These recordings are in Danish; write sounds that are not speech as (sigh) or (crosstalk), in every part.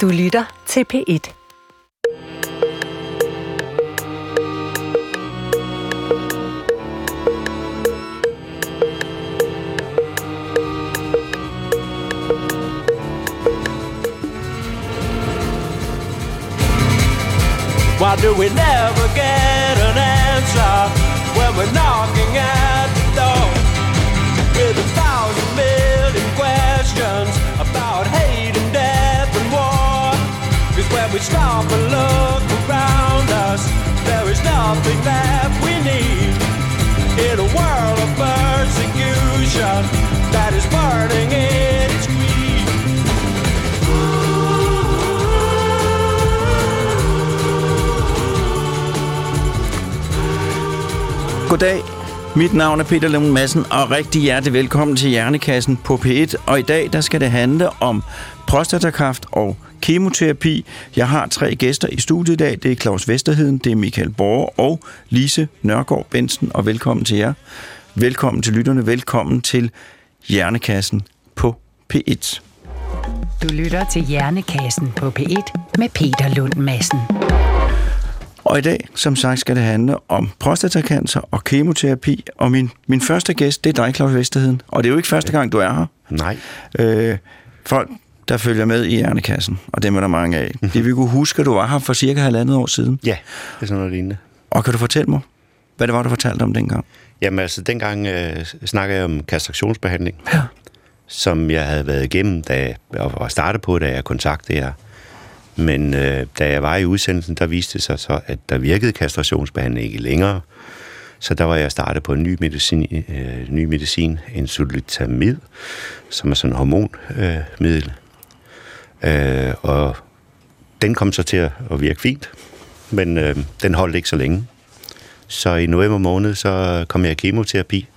Du lytter til P1. Why do we never get something that we need in a world of persecution that is burning in its greed. Goddag. Mit navn er Peter Lund Madsen, og rigtig hjertelig velkommen til Hjernekassen på P1. Og i dag der skal det handle om prostatakræft og kemoterapi. Jeg har tre gæster i studiet i dag. Det er Claus Vesterheden, det er Michael Borg og Lise Nørgaard Bensen. Og velkommen til jer. Velkommen til lytterne. Velkommen til Hjernekassen på P1. Du lytter til Hjernekassen på P1 med Peter Lund Madsen. Og i dag, som sagt, skal det handle om prostatacancer og kemoterapi. Og min, min første gæst, det er dig, Claus Vesterheden. Og det er jo ikke første gang, du er her. Nej. Øh, folk, der følger med i Hjernekassen, og dem er der mange af, de vil kunne huske, at du var her for cirka halvandet år siden. Ja, det er sådan noget lignende. Og kan du fortælle mig, hvad det var, du fortalte om dengang? Jamen altså, dengang øh, snakkede jeg om kastrationsbehandling, Ja. som jeg havde været igennem, da jeg og var startet på, da jeg kontaktede jer. Men øh, da jeg var i udsendelsen, der viste det sig så, at der virkede kastrationsbehandling ikke længere. Så der var jeg startet på en ny medicin, øh, ny medicin insulitamid, som er sådan en hormonmiddel. Øh, middel. Øh, og den kom så til at at virke fint, men øh, den holdt ikke så længe. Så i november måned, så kom jeg i kemoterapi.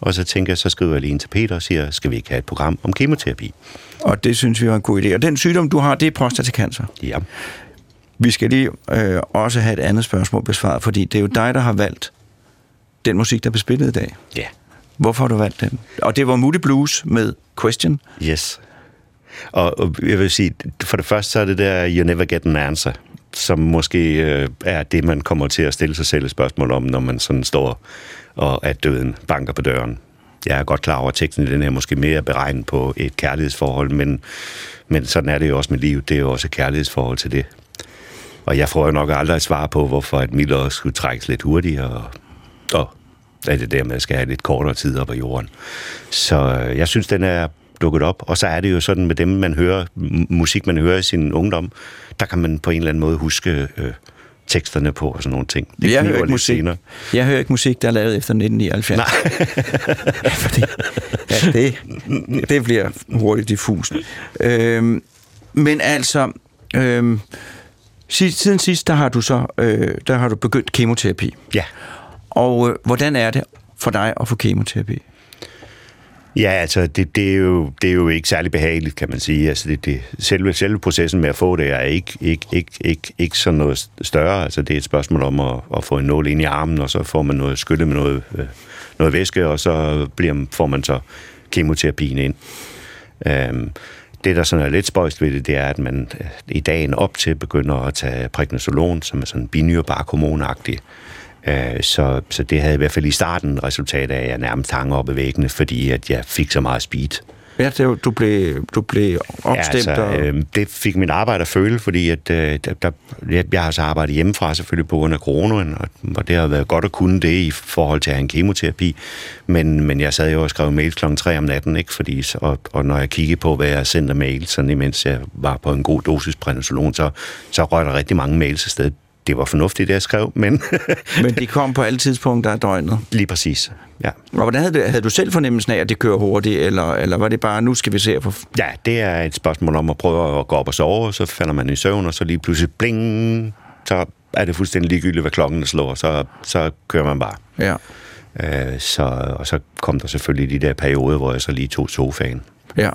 Og så tænker jeg, så skriver jeg lige ind til Peter og siger, skal vi ikke have et program om kemoterapi? Og det synes vi var en god idé. Og den sygdom, du har, det er prostatacancer. Ja. Vi skal lige øh, også have et andet spørgsmål besvaret, fordi det er jo dig, der har valgt den musik, der blev spillet i dag. Ja. Hvorfor har du valgt den? Og det var Moody Blues med Question. Yes. Og, og jeg vil sige, for det første så er det der, you never get an answer, som måske øh, er det, man kommer til at stille sig selv et spørgsmål om, når man sådan står og at døden banker på døren. Jeg er godt klar over, at teksten i den her måske mere beregnet på et kærlighedsforhold, men, men sådan er det jo også med livet. Det er jo også et kærlighedsforhold til det. Og jeg får jo nok aldrig et svar på, hvorfor et Miller skulle trækkes lidt hurtigere, og, og at det dermed skal have lidt kortere tid op på jorden. Så øh, jeg synes, den er dukket op. Og så er det jo sådan med dem, man hører, musik, man hører i sin ungdom, der kan man på en eller anden måde huske øh, teksterne på og sådan nogle ting. Det jeg hører ikke musik. senere. Jeg hører ikke musik, der er lavet efter 1979. Nej. (laughs) Fordi, ja, det, det bliver hurtigt diffust. Øhm, men altså, øhm, si- siden sidst, der har du så øh, der har du begyndt kemoterapi. Ja. Og øh, hvordan er det for dig at få kemoterapi? Ja, altså, det, det, er jo, det er jo ikke særlig behageligt, kan man sige. Altså, det, det, selve, selve processen med at få det er ikke, ikke, ikke, ikke, ikke sådan noget større. Altså, det er et spørgsmål om at, at få en nål ind i armen, og så får man noget skylle med noget, øh, noget væske, og så bliver, får man så kemoterapien ind. Øhm, det, der sådan er lidt spøjst ved det, det er, at man øh, i dagen op til begynder at tage prednisolon, som er sådan binyrbarkhormonagtig. Øh, Så, så det havde i hvert fald i starten resultat af, at jeg nærmest hang op i væggene, fordi at jeg fik så meget speed. Ja, det, du blev, du blev opstemt. Ja, altså, og, øh, det fik min arbejde at føle, fordi at, øh, der, jeg, jeg har så arbejdet hjemmefra selvfølgelig på grund af coronaen, og, og det har været godt at kunne det i forhold til at have en kemoterapi, men, men jeg sad jo og skrev mails klokken 3 om natten, ikke? Fordi, og, og når jeg kiggede på, hvad jeg sendte af mails, sådan imens jeg var på en god dosis prednisolon, så, så røg der rigtig mange mails afsted. Det var fornuftigt, det jeg skrev, men (laughs) men de kom på alle tidspunkter af døgnet. lige præcis. Ja. Og hvordan havde, du, havde du selv fornemmelsen af, at det kører hurtigt, eller, eller var det bare, nu skal vi se at få... ja, det er et spørgsmål om at prøve at gå op og sove, og så falder man i søvn, og så lige pludselig bling, så er det fuldstændig ligegyldigt, hvad klokken slår, så, så kører man bare. Ja. Øh, så, og så kom der selvfølgelig de der perioder, hvor jeg så lige tog sofaen. Ja.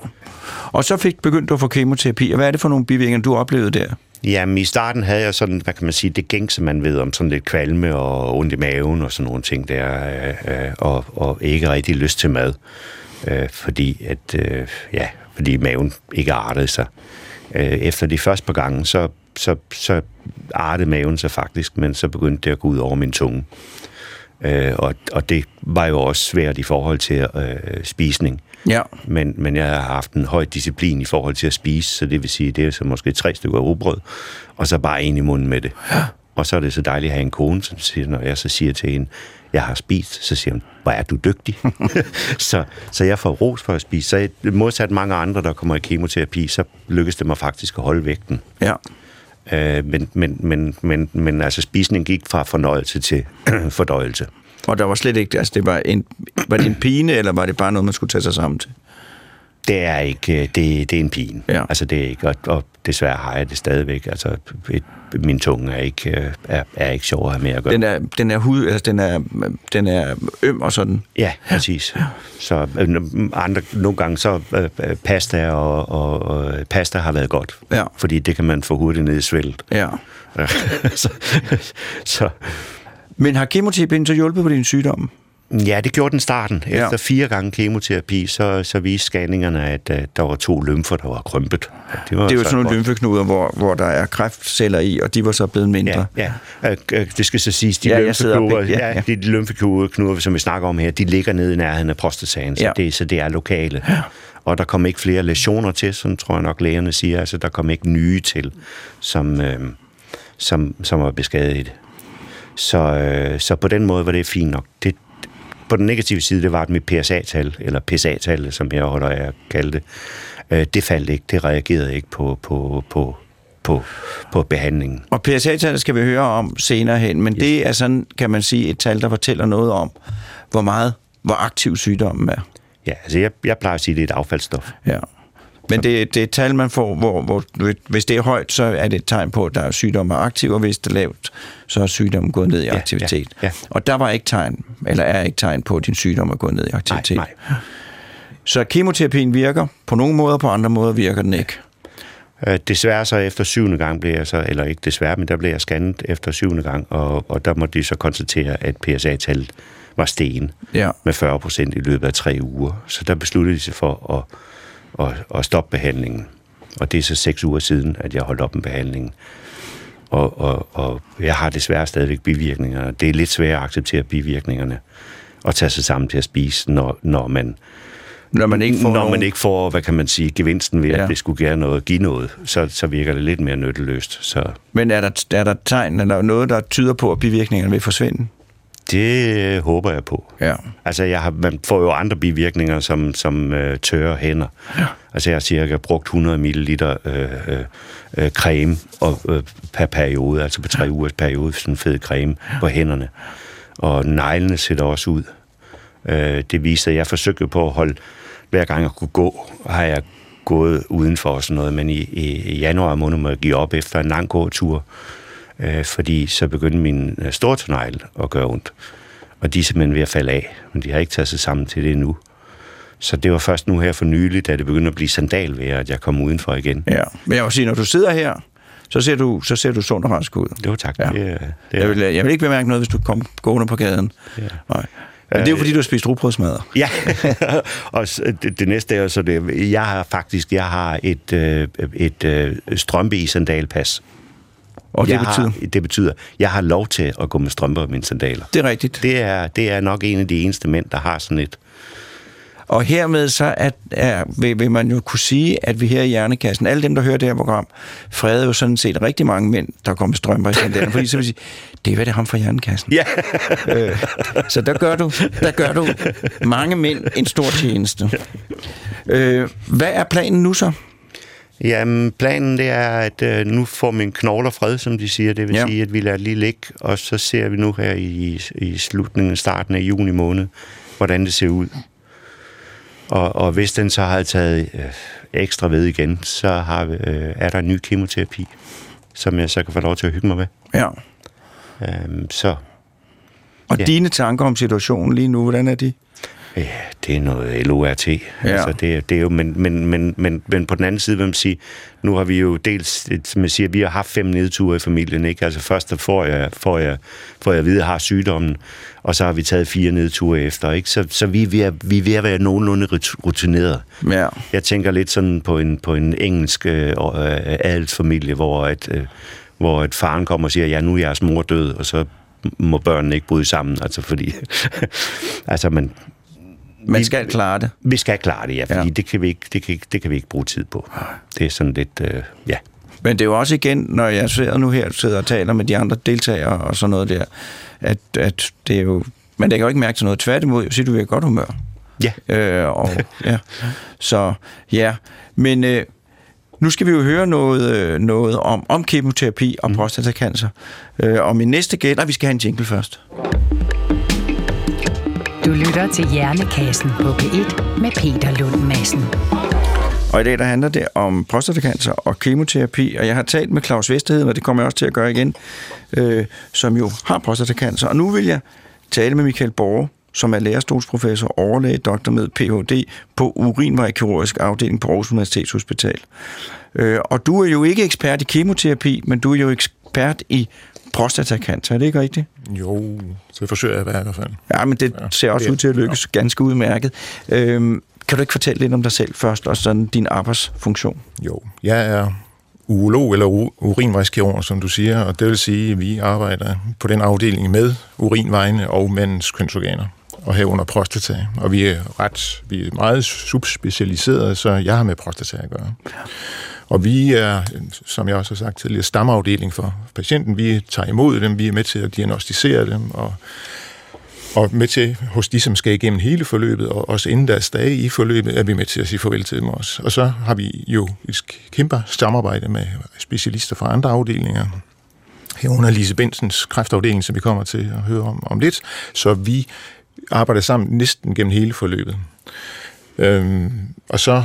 Og så fik begyndt du at få kemoterapi, og hvad er det for nogle bivirkninger, du oplevede der? Jamen, i starten havde jeg sådan, hvad kan man sige, det gæng, som man ved om sådan lidt kvalme og ondt i maven og sådan nogle ting der, øh, øh, og, og ikke rigtig lyst til mad. Øh, fordi at, øh, ja, fordi maven ikke artede sig. Øh, efter de første par gange, så, så, så artede maven sig faktisk, men så begyndte det at gå ud over min tunge. Øh, og, og det var jo også svært i forhold til øh, spisning. Ja. Men, men jeg har haft en høj disciplin i forhold til at spise, så det vil sige, det er så måske tre stykker rugbrød, og så bare en i munden med det. Ja. Og så er det så dejligt at have en kone, som siger, når jeg så siger til hende, jeg har spist, så siger hun, hvor er du dygtig. (laughs) så, så jeg får ros for at spise. Så modsat mange andre, der kommer i kemoterapi, så lykkes det mig faktisk at holde vægten. Ja. Øh, men, men, men, men, men altså spisning gik fra fornøjelse til (clears throat) fordøjelse. Og der var slet ikke, altså det var en, var det en pine, eller var det bare noget, man skulle tage sig sammen til? Det er ikke, øh, det, det er en pine. Ja. Altså det er ikke, og, og desværre har jeg det stadigvæk. Altså et, min tunge er ikke, øh, er, er ikke sjov at have med at gøre. Den er, den er hud, altså den er, den er øm og sådan. Ja, præcis. Så øh, andre, nogle gange så øh, pasta og, og, og pasta har været godt. Ja. Fordi det kan man få hurtigt ned i svældet. Ja. (laughs) så, så Men har kemoterapien så hjulpet på din sygdom? ja, det gjorde den starten. Ja. Efter fire gange kemoterapi, så, så viste scanningerne, at uh, der var to lymfer, der var krympet. Det, var Det er jo så sådan nogle lymfeknuder, hvor, hvor der er kræftceller i, og de var så blevet mindre. Ja, ja. Øh, øh, det skal så siges, de Ja, lymfeknuder, ja, ja, ja. ja. de lymfeknuder, som vi snakker om her, de ligger nede i nærheden af prostataen, så, Ja. det, så det er lokale. Ja. Og der kom ikke flere lesioner til, som tror jeg nok lægerne siger, altså der kom ikke nye til, som, øh, som, som var beskadiget. Så, øh, så på den måde var det fint nok. Det, på den negative side, det var, at mit PSA-tal, eller PSA-tal, som jeg holder af at kalde det, øh, det faldt ikke, det reagerede ikke på, på, på, på, på behandlingen. Og PSA-tallet skal vi høre om senere hen, men yes. det er sådan, kan man sige, et tal, der fortæller noget om, hvor meget, hvor aktiv sygdommen er. Ja, altså jeg, jeg plejer at sige, at det er et affaldsstof. Ja. Men det, det er et tal, man får, hvor, hvor hvis det er højt, så er det et tegn på, at der er sygdom er aktiv, og hvis det er lavt, så er sygdommen gået ned i Ja, aktivitet. ja, ja. Og der var ikke tegn, eller er ikke tegn på, at din sygdom er gået ned i aktivitet. Nej, nej. Så kemoterapien virker på nogle måder, på andre måder virker den ikke. Øh, desværre så efter syvende gang blev jeg så, eller ikke desværre, men der blev jeg scannet efter syvende gang, og, og der måtte de så konstatere, at PSA-tallet var sten Ja. med 40 procent i løbet af tre uger. Så der besluttede de sig for at, at, at stoppe behandlingen. Og det er så seks uger siden, at jeg holdt op med behandlingen. Og, og, og jeg har desværre stadigvæk bivirkninger. Det er lidt svært at acceptere bivirkningerne og tage sig sammen til at spise, når, når man Når man ikke får når nogen... man ikke får, hvad kan man sige, gevinsten ved, Ja. at det skulle gøre noget, give noget, så, så virker det lidt mere nytteløst. Så Men er der, er der tegn, eller noget, der tyder på, at bivirkningerne vil forsvinde? Det øh, håber jeg på. Ja. Altså, jeg har, man får jo andre bivirkninger, som, som øh, tørre hænder. Ja. Altså, jeg har cirka brugt 100 ml øh, øh, øh, creme og, øh, per periode, altså på tre ugers periode, sådan en fed creme på hænderne. Og neglene sætter også ud. Øh, det viser, at jeg forsøgte på at holde, hver gang jeg kunne gå, har jeg gået udenfor og sådan noget, men i, i, i januar måned må jeg give op efter en lang gåtur, øh, fordi så begyndte min øh, stortånegl at gøre ondt. Og de er simpelthen ved at falde af, men de har ikke taget sig sammen til det endnu. Så det var først nu her for nylig, da det begyndte at blive sandalvejr, at jeg kom udenfor igen. ja. Men jeg vil sige, når du sidder her, så ser du, så ser du sund og rask ud. Det var tak. Ja. Det, er- det Jeg vil, jeg vil ikke bemærke noget, hvis du kom gående på gaden. Ja. Nej. Men det er jo, fordi du har spist rugbrødsmadder. Ja, (laughs) og det, det næste er jo så det. Jeg har faktisk jeg har et, øh, et øh, strømpe i sandalpas. Og det jeg betyder... Har, det betyder, jeg har lov til at gå med strømper og mine sandaler. Det er rigtigt. Det er, det er nok en af de eneste mænd, der har sådan et. Og hermed så er, er, vil, vil man jo kunne sige, at vi her i Hjernekassen, alle dem, der hører det her program, freder jo sådan set rigtig mange mænd, der kommer med strømper i sandalerne, fordi så vil sige, det er hvad det ham fra Hjernekassen. Ja. (laughs) Øh, så der gør, du, der gør du mange mænd en stor tjeneste. Øh, hvad er planen nu så? Jamen, planen det er, at øh, nu får min knogler fred, som de siger. Det vil Ja. sige, at vi lader lige ligge, og så ser vi nu her i, i slutningen, starten af juni måned, hvordan det ser ud. Og, og hvis den så har taget øh, ekstra ved igen, så har, vi, øh, er der en ny kemoterapi, som jeg så kan få lov til at hygge mig med. Ja. Øhm, så Og Ja. dine tanker om situationen lige nu, hvordan er de? Ja, det er noget LORT. Ja. Altså, det, det er jo, men, men, men, men, men på den anden side vil man sige, nu har vi jo dels, jeg siger, vi har haft fem nedture i familien, ikke? Altså først der får jeg, får jeg, får jeg at vide, at jeg har sygdommen, og så har vi taget fire nedture efter, ikke? Så, så vi, er ved at, vi er ved at være nogenlunde rutineret. Ja. Jeg tænker lidt sådan på en, på en engelsk øh, adelsfamilie, hvor, at, øh, hvor et faren kommer og siger, ja, nu er jeres mor død, og så må børnene ikke bryde sammen, altså fordi... (laughs) altså, man, man skal klare det. Vi skal klare det, ja, fordi ja. Det, kan vi ikke, det, kan, det kan vi ikke bruge tid på. Det er sådan lidt, øh, ja. Men det er jo også igen, når jeg sidder nu her, sidder og taler med de andre deltagere og sådan noget der, at, at det er jo, man lægger jo ikke mærke til noget. Tværtimod, jeg siger, du i godt humør. Ja. Øh, og, (laughs) ja. Så ja, men øh, nu skal vi jo høre noget, øh, noget om, om kemoterapi og mm. prostatacancer. Øh, og min næste gæt, vi skal have en jingle først. Du lytter til Hjernekassen på P1 med Peter Lund Madsen. Og i dag der handler det om prostatacancer og kemoterapi, og jeg har talt med Claus Vesterhed, og det kommer jeg også til at gøre igen, øh, som jo har prostatacancer. Og nu vil jeg tale med Michael Borge, som er lærerstolsprofessor, overlæge, doktor med Ph.D. på urinvejkirurgisk afdeling på Aarhus Universitetshospital. Øh, og du er jo ikke ekspert i kemoterapi, men du er jo ekspert i prostatacancer, er det ikke rigtigt? Jo, det forsøger jeg i hvert fald. Ja, men det ja, ser også det, ud til at lykkes ja. ganske udmærket. Øhm, kan du ikke fortælle lidt om dig selv først, og sådan din arbejdsfunktion? Jo, jeg er urolog eller urinvejskirurg, som du siger, og det vil sige, at vi arbejder på den afdeling med urinvejene og mandens kønsorganer og herunder prostata. Og vi er ret, vi er meget subspecialiserede, så jeg har med prostata at gøre. Og vi er, som jeg også har sagt tidligere, stamafdeling for patienten. Vi tager imod dem, vi er med til at diagnostisere dem, og, og med til, hos de, som skal igennem hele forløbet, og også inden deres dage i forløbet, er vi med til at sige farvel til dem også. Og så har vi jo et kæmpe samarbejde med specialister fra andre afdelinger, herunder Lise Bensens kræftafdeling, som vi kommer til at høre om, om lidt. Så vi arbejder sammen næsten gennem hele forløbet. Øhm, og så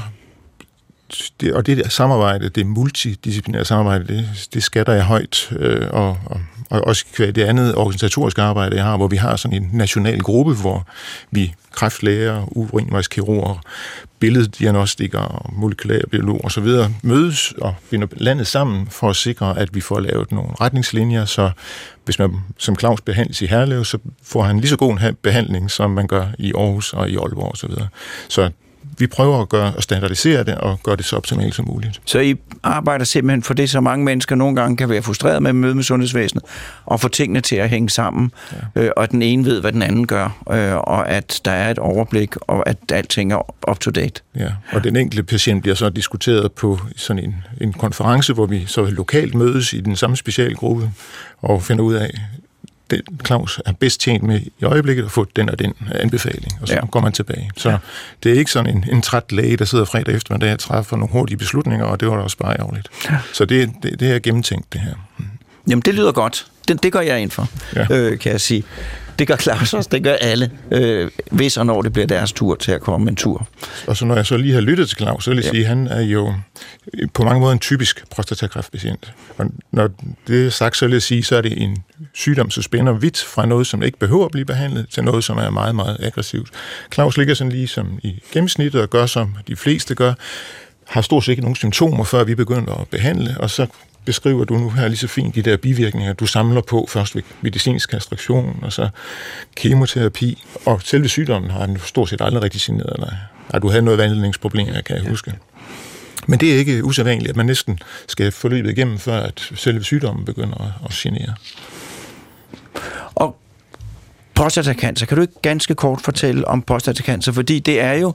det, og det der samarbejde, det multidisciplinære samarbejde, det, det skatter jeg højt, øh, og, og, og også det andet organisatoriske arbejde, jeg har, hvor vi har sådan en national gruppe, hvor vi kræftlæger, urinvejskirurger, billeddiagnostikere, molekylærbiologer osv. mødes og binder landet sammen for at sikre, at vi får lavet nogle retningslinjer, så hvis man som Claus behandles i Herlev, så får han lige så god en behandling, som man gør i Aarhus og i Aalborg osv. Så, så vi prøver at, gøre, at standardisere det og gøre det så optimalt som muligt. Så I arbejder simpelthen for det, så mange mennesker nogle gange kan være frustreret med at møde med sundhedsvæsenet, og få tingene til at hænge sammen, ja. øh, og den ene ved, hvad den anden gør, øh, og at der er et overblik, og at alting er up to date. Ja, og den enkelte patient bliver så diskuteret på sådan en, en konference, hvor vi så lokalt mødes i den samme specialgruppe, og finder ud af, det, Claus er bedst tjent med i øjeblikket at få den og den anbefaling, og så ja. går man tilbage. Så ja. det er ikke sådan en, en træt læge, der sidder fredag eftermiddag og træffer nogle hurtige beslutninger, og det var da også bare ærgerligt. Ja. Så det, det, det er gennemtænkt, det her. Jamen, det lyder godt. Det, det går jeg ind for, ja. øh, kan jeg sige. Det gør Claus også, det gør alle, øh, hvis og når det bliver deres tur til at komme en tur. Og så når jeg så lige har lyttet til Claus, så vil jeg ja. sige, at han er jo på mange måder en typisk prostatakræftpatient. Og når det er sagt, så vil jeg sige, så er det en sygdom, som spænder vidt fra noget, som ikke behøver at blive behandlet, til noget, som er meget, meget aggressivt. Claus ligger sådan lige som i gennemsnittet og gør, som de fleste gør, har stort set ikke nogen symptomer, før vi begynder at behandle, og så beskriver du nu her lige så fint de der bivirkninger, du samler på først ved medicinsk kastration, og så kemoterapi, og selve sygdommen har den stort set aldrig rigtig signeret dig. Har du havde noget vandledningsproblemer, kan jeg huske. Men det er ikke usædvanligt, at man næsten skal forløbe igennem, før at selve sygdommen begynder at genere. Og prostatacancer, kan du ikke ganske kort fortælle om prostatacancer? Fordi det er jo,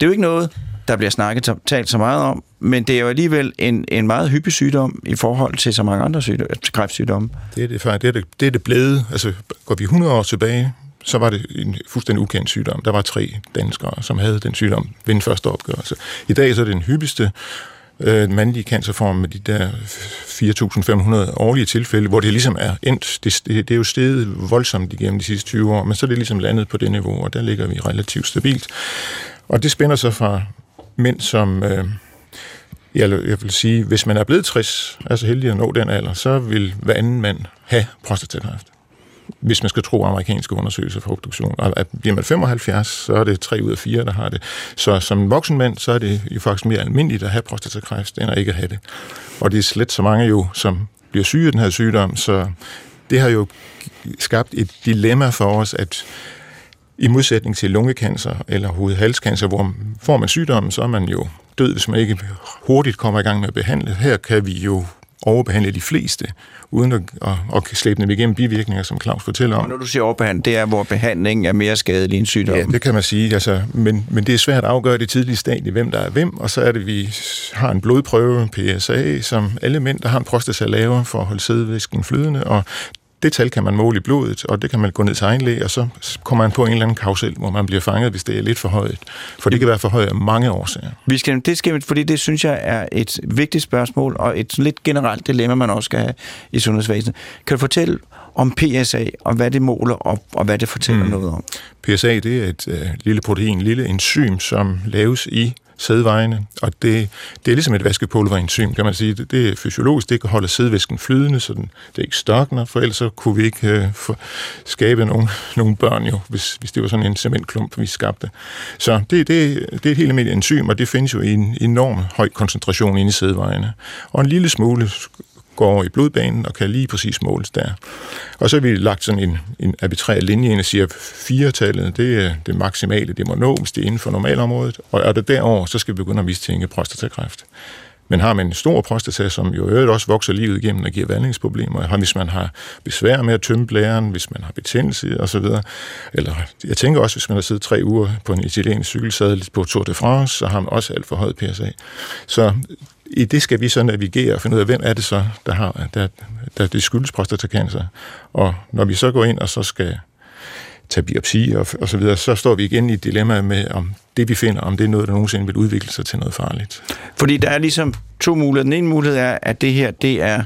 det er jo ikke noget, der bliver snakket talt så meget om, men det er jo alligevel en, en meget hyppig sygdom i forhold til så mange andre sygdom, altså, kræftsygdomme. Det er det, det, er det, det er det blevet. Altså, går vi 100 år tilbage, så var det en fuldstændig ukendt sygdom. Der var tre danskere, som havde den sygdom ved den første opgørelse. I dag så er det den hyppigste øh, mandlige cancerform med de der 4.500 årlige tilfælde, hvor det ligesom er endt. Det, det, det er jo steget voldsomt igennem de sidste 20 år, men så er det ligesom landet på det niveau, og der ligger vi relativt stabilt. Og det spænder så fra mænd, som... Øh, jeg, jeg vil sige, hvis man er blevet 60, altså heldig at nå den alder, så vil hver anden mand have prostatakræft. hvis man skal tro amerikanske undersøgelser for obduktion. Og at bliver man 75, så er det 3 ud af 4, der har det. Så som en voksen mand, så er det jo faktisk mere almindeligt at have prostatakræft, end at ikke have det. Og det er slet så mange jo, som bliver syge af den her sygdom, så det har jo skabt et dilemma for os, at i modsætning til lungekancer eller hovedhalskancer, hvor får man sygdommen, så er man jo død, hvis man ikke hurtigt kommer i gang med at behandle. Her kan vi jo overbehandle de fleste, uden at, at, at slæbe dem igennem bivirkninger, som Claus fortæller om. Og når du siger overbehandling, det er, hvor behandlingen er mere skadelig end sygdommen. Ja, det kan man sige. Altså, men, men det er svært at afgøre det tidlige stadie, hvem der er hvem, og så er det, vi har en blodprøve, PSA, som alle mænd, der har en prostata laver for at holde sædevæsken flydende, og det tal kan man måle i blodet, og det kan man gå ned til egen læge, og så kommer man på en eller anden kausel, hvor man bliver fanget, hvis det er lidt for højt. For det kan være for højt af mange årsager. Vi skal, det skal, fordi det synes jeg er et vigtigt spørgsmål, og et lidt generelt dilemma, man også skal have i sundhedsvæsenet. Kan du fortælle om PSA, og hvad det måler, og, og hvad det fortæller mm. noget om? PSA, det er et øh, lille protein, lille enzym, som laves i sædvejene, og det, det er ligesom et vaskepulverenzym, kan man sige. Det, det er fysiologisk, det kan holde sædvæsken flydende, så den, det ikke størkner, for ellers så kunne vi ikke øh, for, skabe nogle, nogle børn jo, hvis, hvis det var sådan en cementklump, vi skabte. Så det, det, det er et helt almindeligt enzym, og det findes jo i en enorm høj koncentration inde i sædvejene. Og en lille smule går over i blodbanen og kan lige præcis måles der. Og så har vi lagt sådan en, en arbitrær linje ind og siger, at firetallet, det er det maksimale, det må nå, hvis det er inden for normalområdet. Og er det derover, så skal vi begynde at mistænke prostatakræft. Men har man en stor prostata, som jo øvrigt også vokser livet igennem og giver vandlingsproblemer, hvis man har besvær med at tømme blæren, hvis man har betændelse osv., eller jeg tænker også, hvis man har siddet tre uger på en italiensk cykelsadel på Tour de France, så har man også alt for højt PSA. Så i det skal vi så navigere og finde ud af, hvem er det så, der har, der, der det skyldes prostatacancer. Og når vi så går ind og så skal tage biopsi og, og så videre, så står vi igen i et dilemma med, om det vi finder, om det er noget, der nogensinde vil udvikle sig til noget farligt. Fordi der er ligesom to muligheder. Den ene mulighed er, at det her, det er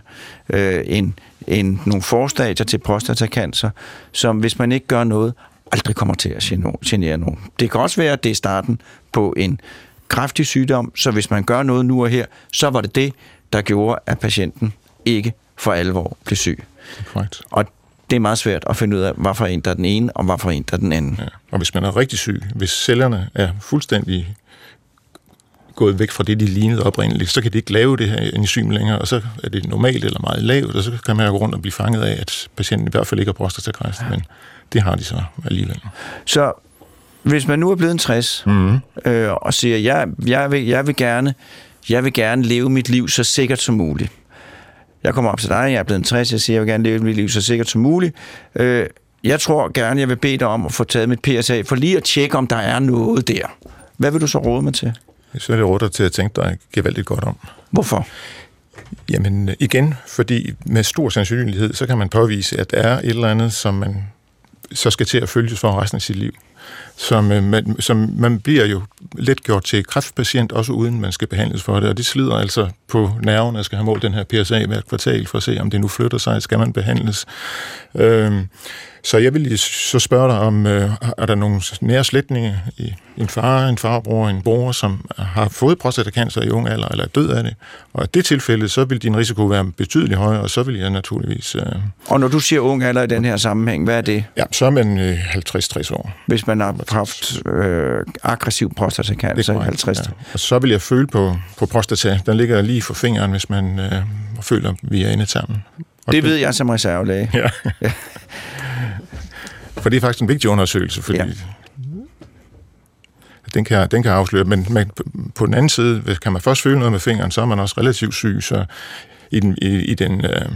øh, en, en, nogle forstadier til prostatacancer, som hvis man ikke gør noget, aldrig kommer til at genere nogen. Det kan også være, at det er starten på en kraftig sygdom, så hvis man gør noget nu og her, så var det det, der gjorde, at patienten ikke for alvor blev syg. Right. Og det er meget svært at finde ud af, hvad for en der er den ene, og hvad for en der er den anden. Ja. Og hvis man er rigtig syg, hvis cellerne er fuldstændig gået væk fra det, de lignede oprindeligt, så kan de ikke lave det her enzym længere, og så er det normalt eller meget lavt, og så kan man gå rundt og blive fanget af, at patienten i hvert fald ikke har prostatakræft, ja. men det har de så alligevel. Så hvis man nu er blevet en 60, mm. øh, og siger, jeg, jeg, vil, jeg, vil gerne, jeg vil gerne leve mit liv så sikkert som muligt. Jeg kommer op til dig, jeg er blevet en 60, jeg siger, jeg vil gerne leve mit liv så sikkert som muligt. Øh, jeg tror gerne, jeg vil bede dig om at få taget mit PSA, for lige at tjekke, om der er noget der. Hvad vil du så råde mig til? Så er det råder til at tænke dig gevaldigt godt om. Hvorfor? Jamen igen, fordi med stor sandsynlighed, så kan man påvise, at der er et eller andet, som man så skal til at følges for resten af sit liv som, øh, man, som man bliver jo let gjort til kræftpatient, også uden man skal behandles for det, og det slider altså på nerven, at skal have målt den her PSA hvert kvartal for at se, om det nu flytter sig, skal man behandles. Øhm, så jeg vil så spørge dig om, øh, er der nogle nære slægtninge, en far, en farbror, en bror, som har fået prostatacancer i ung alder, eller er død af det? Og i det tilfælde, så vil din risiko være betydeligt højere, og så vil jeg naturligvis... Øh... Og når du siger ung alder i den her sammenhæng, hvad er det? Ja, så er man øh, 50-60 år. Hvis man har haft øh, aggressiv prostatacancer i 50 ja. Og så vil jeg føle på, på prostata. Den ligger lige for fingeren, hvis man øh, føler via endetarmen. Og det, det ved jeg som reservelæge. Ja. (laughs) For det er faktisk en vigtig undersøgelse, fordi ja. den, kan, den kan afsløre. Men, men på den anden side, kan man først føle noget med fingeren, så er man også relativt syg, så i den, i, i den øh,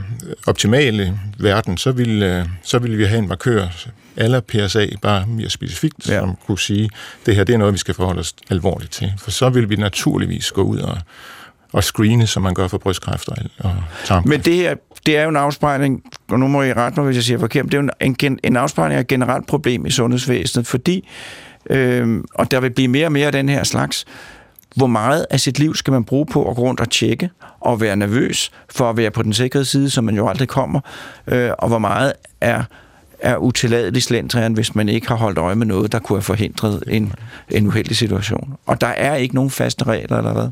optimale verden, så ville, øh, så ville vi have en markør, eller PSA, bare mere specifikt, ja. som kunne sige, det her det er noget, vi skal forholde os alvorligt til. For så vil vi naturligvis gå ud og, og screene, som man gør for brystkræft og, og tarmkræft. Men det her, det er jo en afspejling, og nu må I rette mig, hvis jeg siger forkert, det er jo en, en, en afspejling af et generelt problem i sundhedsvæsenet, fordi, øh, og der vil blive mere og mere af den her slags, hvor meget af sit liv skal man bruge på at gå rundt og tjekke og være nervøs for at være på den sikre side, som man jo aldrig kommer, øh, og hvor meget er er utilladelig slendrian, hvis man ikke har holdt øje med noget, der kunne have forhindret en, en uheldig situation. Og der er ikke nogen faste regler, eller hvad?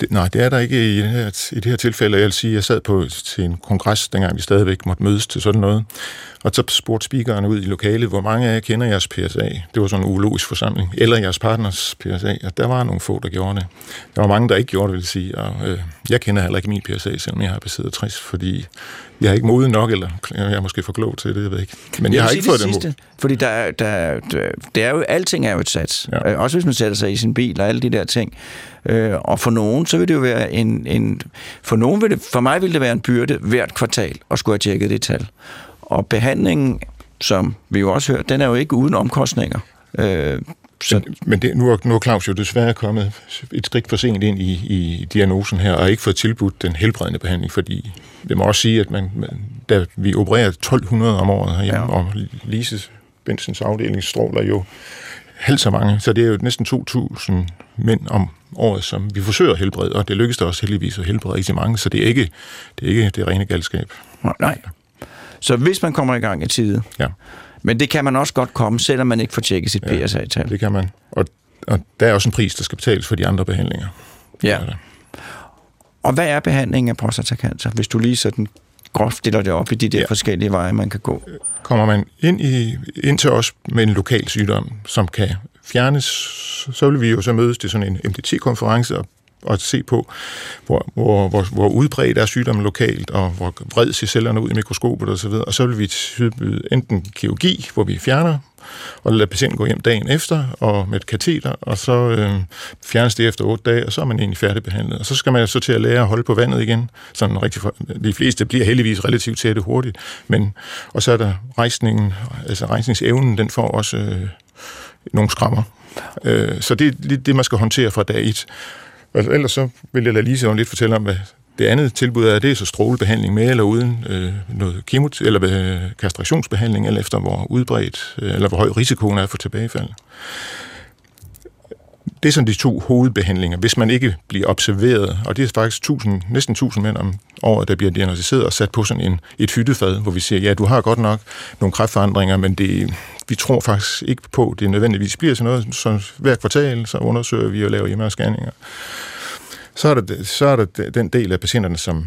Det, nej, det er der ikke i det her, i det her tilfælde. Jeg vil sige, jeg sad på til en kongres, dengang vi stadigvæk måtte mødes til sådan noget. Og så spurgte speakeren ud i lokalet, hvor mange af jer kender jeres PSA? Det var sådan en ulogisk forsamling. Eller jeres partners PSA. Og der var nogle få, der gjorde det. Der var mange, der ikke gjorde det, vil sige. Og øh, jeg kender heller ikke min PSA, selvom jeg har passeret 60, fordi jeg er ikke moden nok, eller jeg er måske for klog til det, jeg ved ikke. Men jeg, jeg har ikke fået det sidste, Fordi der, er- der, der, det er jo, alting er jo et sats. Ja. Ja. Også hvis man sætter sig i sin bil og alle de der ting. Øh, og for nogen, så vil det jo være en... en for, nogen vil det, for mig vil det være en byrde hvert kvartal at skulle have tjekket det tal. Og behandlingen, som vi jo også hørt, den er jo ikke uden omkostninger. Øh, så, Men, men det, nu, er, nu er Claus jo desværre kommet et skridt for sent ind i, i diagnosen her, og ikke fået tilbudt den helbredende behandling, fordi det må også sige, at man, man, da vi opererer 1200 om året herhjemme, ja. Og Lises Bensens afdeling stråler jo halvt så mange, så det er jo næsten 2.000 mænd om året, som vi forsøger at helbrede, og det lykkes der også heldigvis at helbrede rigtig mange, så det er ikke det, er ikke det rene galskab. nej. Så hvis man kommer i gang i tide, Ja, men det kan man også godt komme, selvom man ikke får tjekket sit Ja, PSA-tal. det kan man. Og, og der er også en pris, der skal betales for de andre behandlinger. Ja. Og hvad er behandlingen af prostatacancer, hvis du lige sådan groft stiller det op i de der ja. forskellige veje, man kan gå? Kommer man ind, i, ind til os med en lokal sygdom, som kan fjernes, så vil vi jo så mødes til sådan en MDT-konference og, og se på, hvor, hvor, hvor, hvor udbredt er sygdommen lokalt, og hvor vred ser cellerne ud i mikroskopet osv. Og så vil vi tilbyde enten kirurgi, hvor vi fjerner, og lader patienten gå hjem dagen efter, og med et kateter, og så øh, fjernes det efter otte dage, og så er man egentlig færdigbehandlet. Og så skal man så til at lære at holde på vandet igen. Sådan rigtig for, de fleste bliver heldigvis relativt tætte hurtigt, men, og så er der rejsningen, altså rejsningsevnen, den får også øh, nogle skrammer. Øh, så det er det, man skal håndtere fra dag et. Og ellers så vil jeg lade Lise lidt fortælle om, hvad det andet tilbud er, det er så strålebehandling med eller uden øh, noget kemo, eller øh, kastrationsbehandling, eller efter hvor udbredt, øh, eller hvor høj risikoen er for tilbagefald. Det er sådan de to hovedbehandlinger, hvis man ikke bliver observeret, og det er faktisk 1000, næsten 1000 mænd om året, der bliver diagnostiseret og sat på sådan en, et hyttefad, hvor vi siger, ja, du har godt nok nogle kræftforandringer, men det, vi tror faktisk ikke på, at det nødvendigvis bliver sådan noget. Så hver kvartal, så undersøger vi og laver hjemmescanninger. Så er, der, så er der den del af patienterne, som,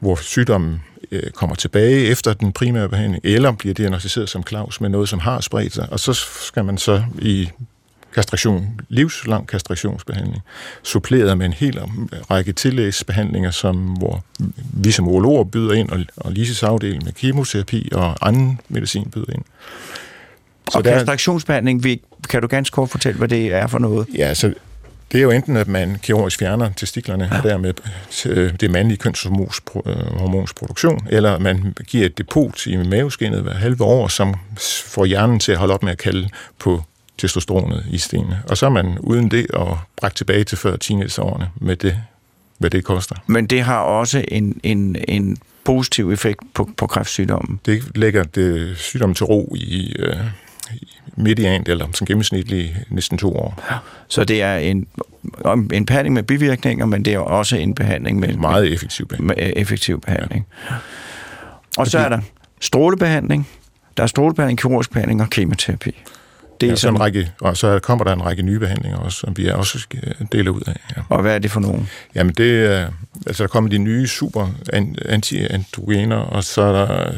hvor sygdommen øh, kommer tilbage efter den primære behandling, eller bliver diagnostiseret som Claus med noget, som har spredt sig, og så skal man så i kastration, livslang kastrationsbehandling, suppleret med en hel række tillægsbehandlinger, som, hvor vi som urologer byder ind, og, og Lises afdeling med kemoterapi og anden medicin byder ind. Så og kastraktionsbehandling, vi, kan du ganske kort fortælle, hvad det er for noget? Ja, så det er jo enten, at man kirurgisk fjerner testiklerne, ja. og dermed øh, det mandlige kønshormons produktion, eller man giver et depot i maveskinnet hver halve år, som får hjernen til at holde op med at kalde på testosteronet i stenene. Og så er man uden det og bragt tilbage til før teenageårene med det, hvad det koster. Men det har også en, en, en positiv effekt på, på kræftsygdommen. Det lægger det sygdommen til ro i, øh, mediant eller som gennemsnitlig næsten to år. Ja. Så det er en, en behandling med bivirkninger, men det er også en behandling med... En meget effektiv behandling. Med effektiv behandling. Ja. Og så er der strålebehandling, der er strålebehandling, kirurgisk behandling og kemoterapi. Det er ja, sådan en række, og så kommer der en række nye behandlinger også, som vi er også deler ud af. Ja. Og hvad er det for nogen? Jamen det er, altså der kommer de nye super anti-androgener, og så er der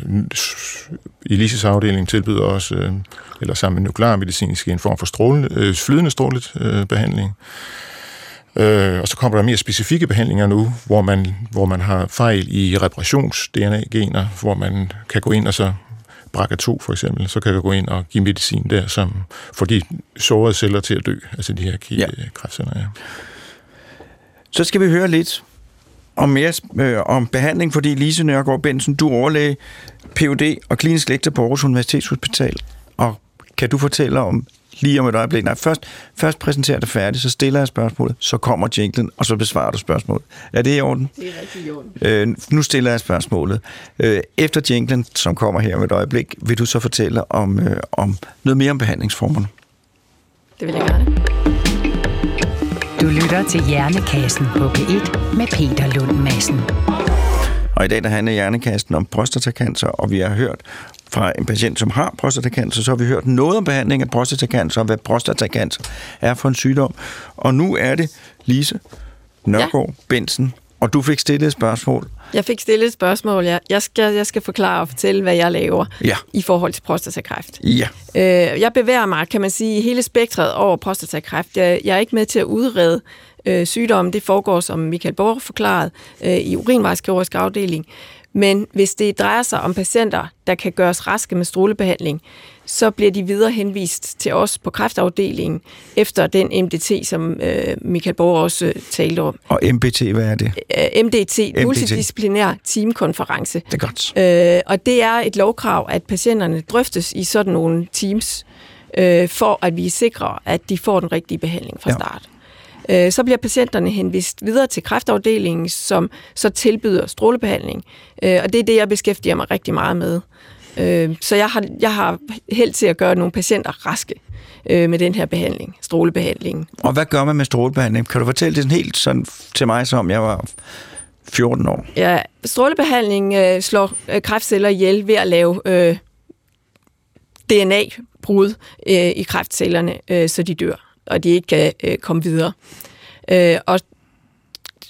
Elises afdeling tilbyder også, eller sammen med nuklearmedicinsk, en form for stråle, øh, flydende strålebehandling. Øh, og så kommer der mere specifikke behandlinger nu, hvor man, hvor man har fejl i reparations-DNA-gener, hvor man kan gå ind og så BRCA2 for eksempel, så kan du gå ind og give medicin der, som får de sårede celler til at dø, altså de her ja. kræftceller. Ja. Så skal vi høre lidt om mere øh, om behandling, fordi Lise Nørgaard Bensen, du er overlæge, Ph.D. og klinisk lektor på Aarhus Universitetshospital. Og kan du fortælle om lige om et øjeblik. Nej, først, først præsenterer det færdigt, så stiller jeg spørgsmålet, så kommer jinglen, og så besvarer du spørgsmålet. Er det i orden? Det er rigtig i orden. Øh, nu stiller jeg spørgsmålet. Øh, efter jinglen, som kommer her om et øjeblik, vil du så fortælle om, øh, om noget mere om behandlingsformerne. Det vil jeg gerne. Du lytter til Hjernekassen på P1 med Peter Lund Madsen. Og i dag der handler Hjernekassen om prostatacancer, og vi har hørt fra en patient, som har prostatacancer, så har vi hørt noget om behandling af prostatacancer, og hvad prostatacancer er for en sygdom. Og nu er det, Lise Nørgaard ja. Bensen, og du fik stillet et spørgsmål. Jeg fik stillet et spørgsmål. Jeg, jeg, skal, jeg skal forklare og fortælle, hvad jeg laver Ja. i forhold til prostatakræft. Ja. Øh, jeg bevæger mig, kan man sige, hele spektret over prostatakræft. Jeg, jeg er ikke med til at udrede øh, sygdommen. Det foregår, som Michael Borg forklarede, øh, i urinvejskirurgisk afdeling. Men hvis det drejer sig om patienter, der kan gøres raske med strålebehandling, så bliver de videre henvist til os på kræftafdelingen efter den MDT, som øh, Michael Borg også øh, talte om. Og MBT, hvad er det? Øh, MDT, multidisciplinær teamkonference. Det er godt. Øh, og det er et lovkrav, at patienterne drøftes i sådan nogle teams, øh, for at vi sikrer, at de får den rigtige behandling fra Ja. start. Øh, så bliver patienterne henvist videre til kræftafdelingen, som så tilbyder strålebehandling. Øh, og det er det, jeg beskæftiger mig rigtig meget med. Øh, så jeg har, jeg har held til at gøre nogle patienter raske øh, med den her behandling, strålebehandling. Og hvad gør man med strålebehandling? Kan du fortælle det sådan helt sådan til mig, som jeg var 14 år? Ja, strålebehandling øh, slår øh, kræftceller ihjel ved at lave øh, DNA-brud øh, i kræftcellerne, øh, så de dør, og de ikke kan øh, komme videre. Øh, og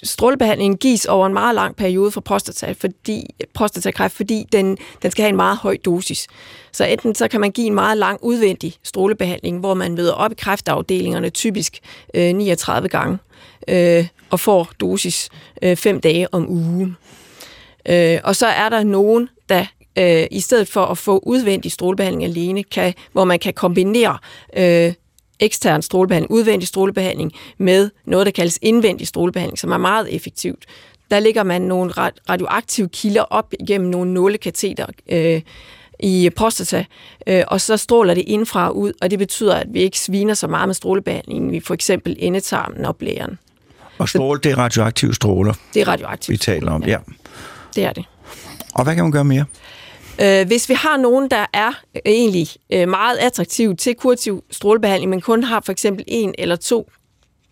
strålebehandlingen gives over en meget lang periode for prostata, fordi, prostatakræft, fordi den, den skal have en meget høj dosis. Så enten så kan man give en meget lang udvendig strålebehandling, hvor man møder op i kræftafdelingerne typisk øh, 39 gange, øh, og får dosis øh, fem dage om ugen. Øh, og så er der nogen, der øh, i stedet for at få udvendig strålebehandling alene, kan, hvor man kan kombinere øh, ekstern strålebehandling, udvendig strålebehandling, med noget, der kaldes indvendig strålebehandling, som er meget effektivt. Der ligger man nogle ra- radioaktive kilder op igennem nogle nålekateter øh, i prostata, øh, og så stråler det indfra ud, og det betyder, at vi ikke sviner så meget med strålebehandlingen i for eksempel endetarmen og blæren. Og stråle, det er radioaktive stråler, Det er vi radioaktivt. taler om. Ja. Det er det. Og hvad kan man gøre mere? Øh, hvis vi har nogen, der er øh, egentlig øh, meget attraktiv til kurativ strålebehandling, men kun har for eksempel en eller to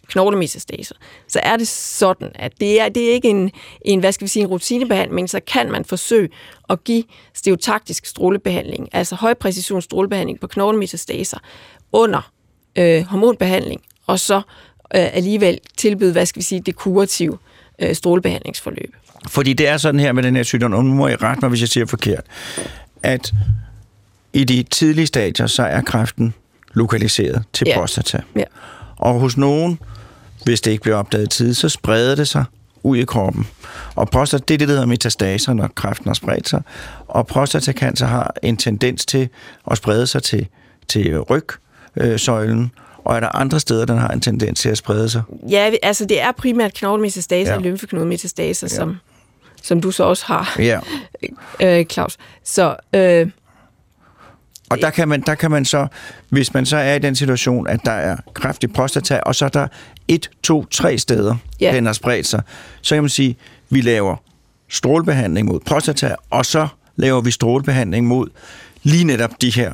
knoglemetastaser, så er det sådan, at det er, det er ikke en, en, hvad skal vi sige, en rutinebehandling, så kan man forsøge at give stereotaktisk strålebehandling, altså højpræcision strålebehandling på knoglemetastaser under øh, hormonbehandling, og så øh, alligevel tilbyde, hvad skal vi sige, det kurative øh, strålebehandlingsforløb. Fordi det er sådan her med den her sygdom, og nu må jeg rette mig, hvis jeg siger forkert, at i de tidlige stadier, så er kræften lokaliseret til Ja. prostata. Ja. Og hos nogen, hvis det ikke bliver opdaget i tide, så spreder det sig ud i kroppen. Og prostata, det er det, der hedder metastaser, når kræften har spredt sig. Og prostatacancer har en tendens til at sprede sig til, til rygsøjlen, og er der andre steder, den har en tendens til at sprede sig? Ja, altså det er primært knoglemetastaser ja. og lymfeknudemetastaser, ja. som, som du så også har, Ja. (laughs) øh, Claus. Så øh, Og der kan, man, der kan man så, hvis man så er i den situation, at der er kræft i prostata, og så er der et, to, tre steder, Ja. den har spredt sig, så kan man sige, vi laver strålebehandling mod prostata, og så laver vi strålebehandling mod lige netop de her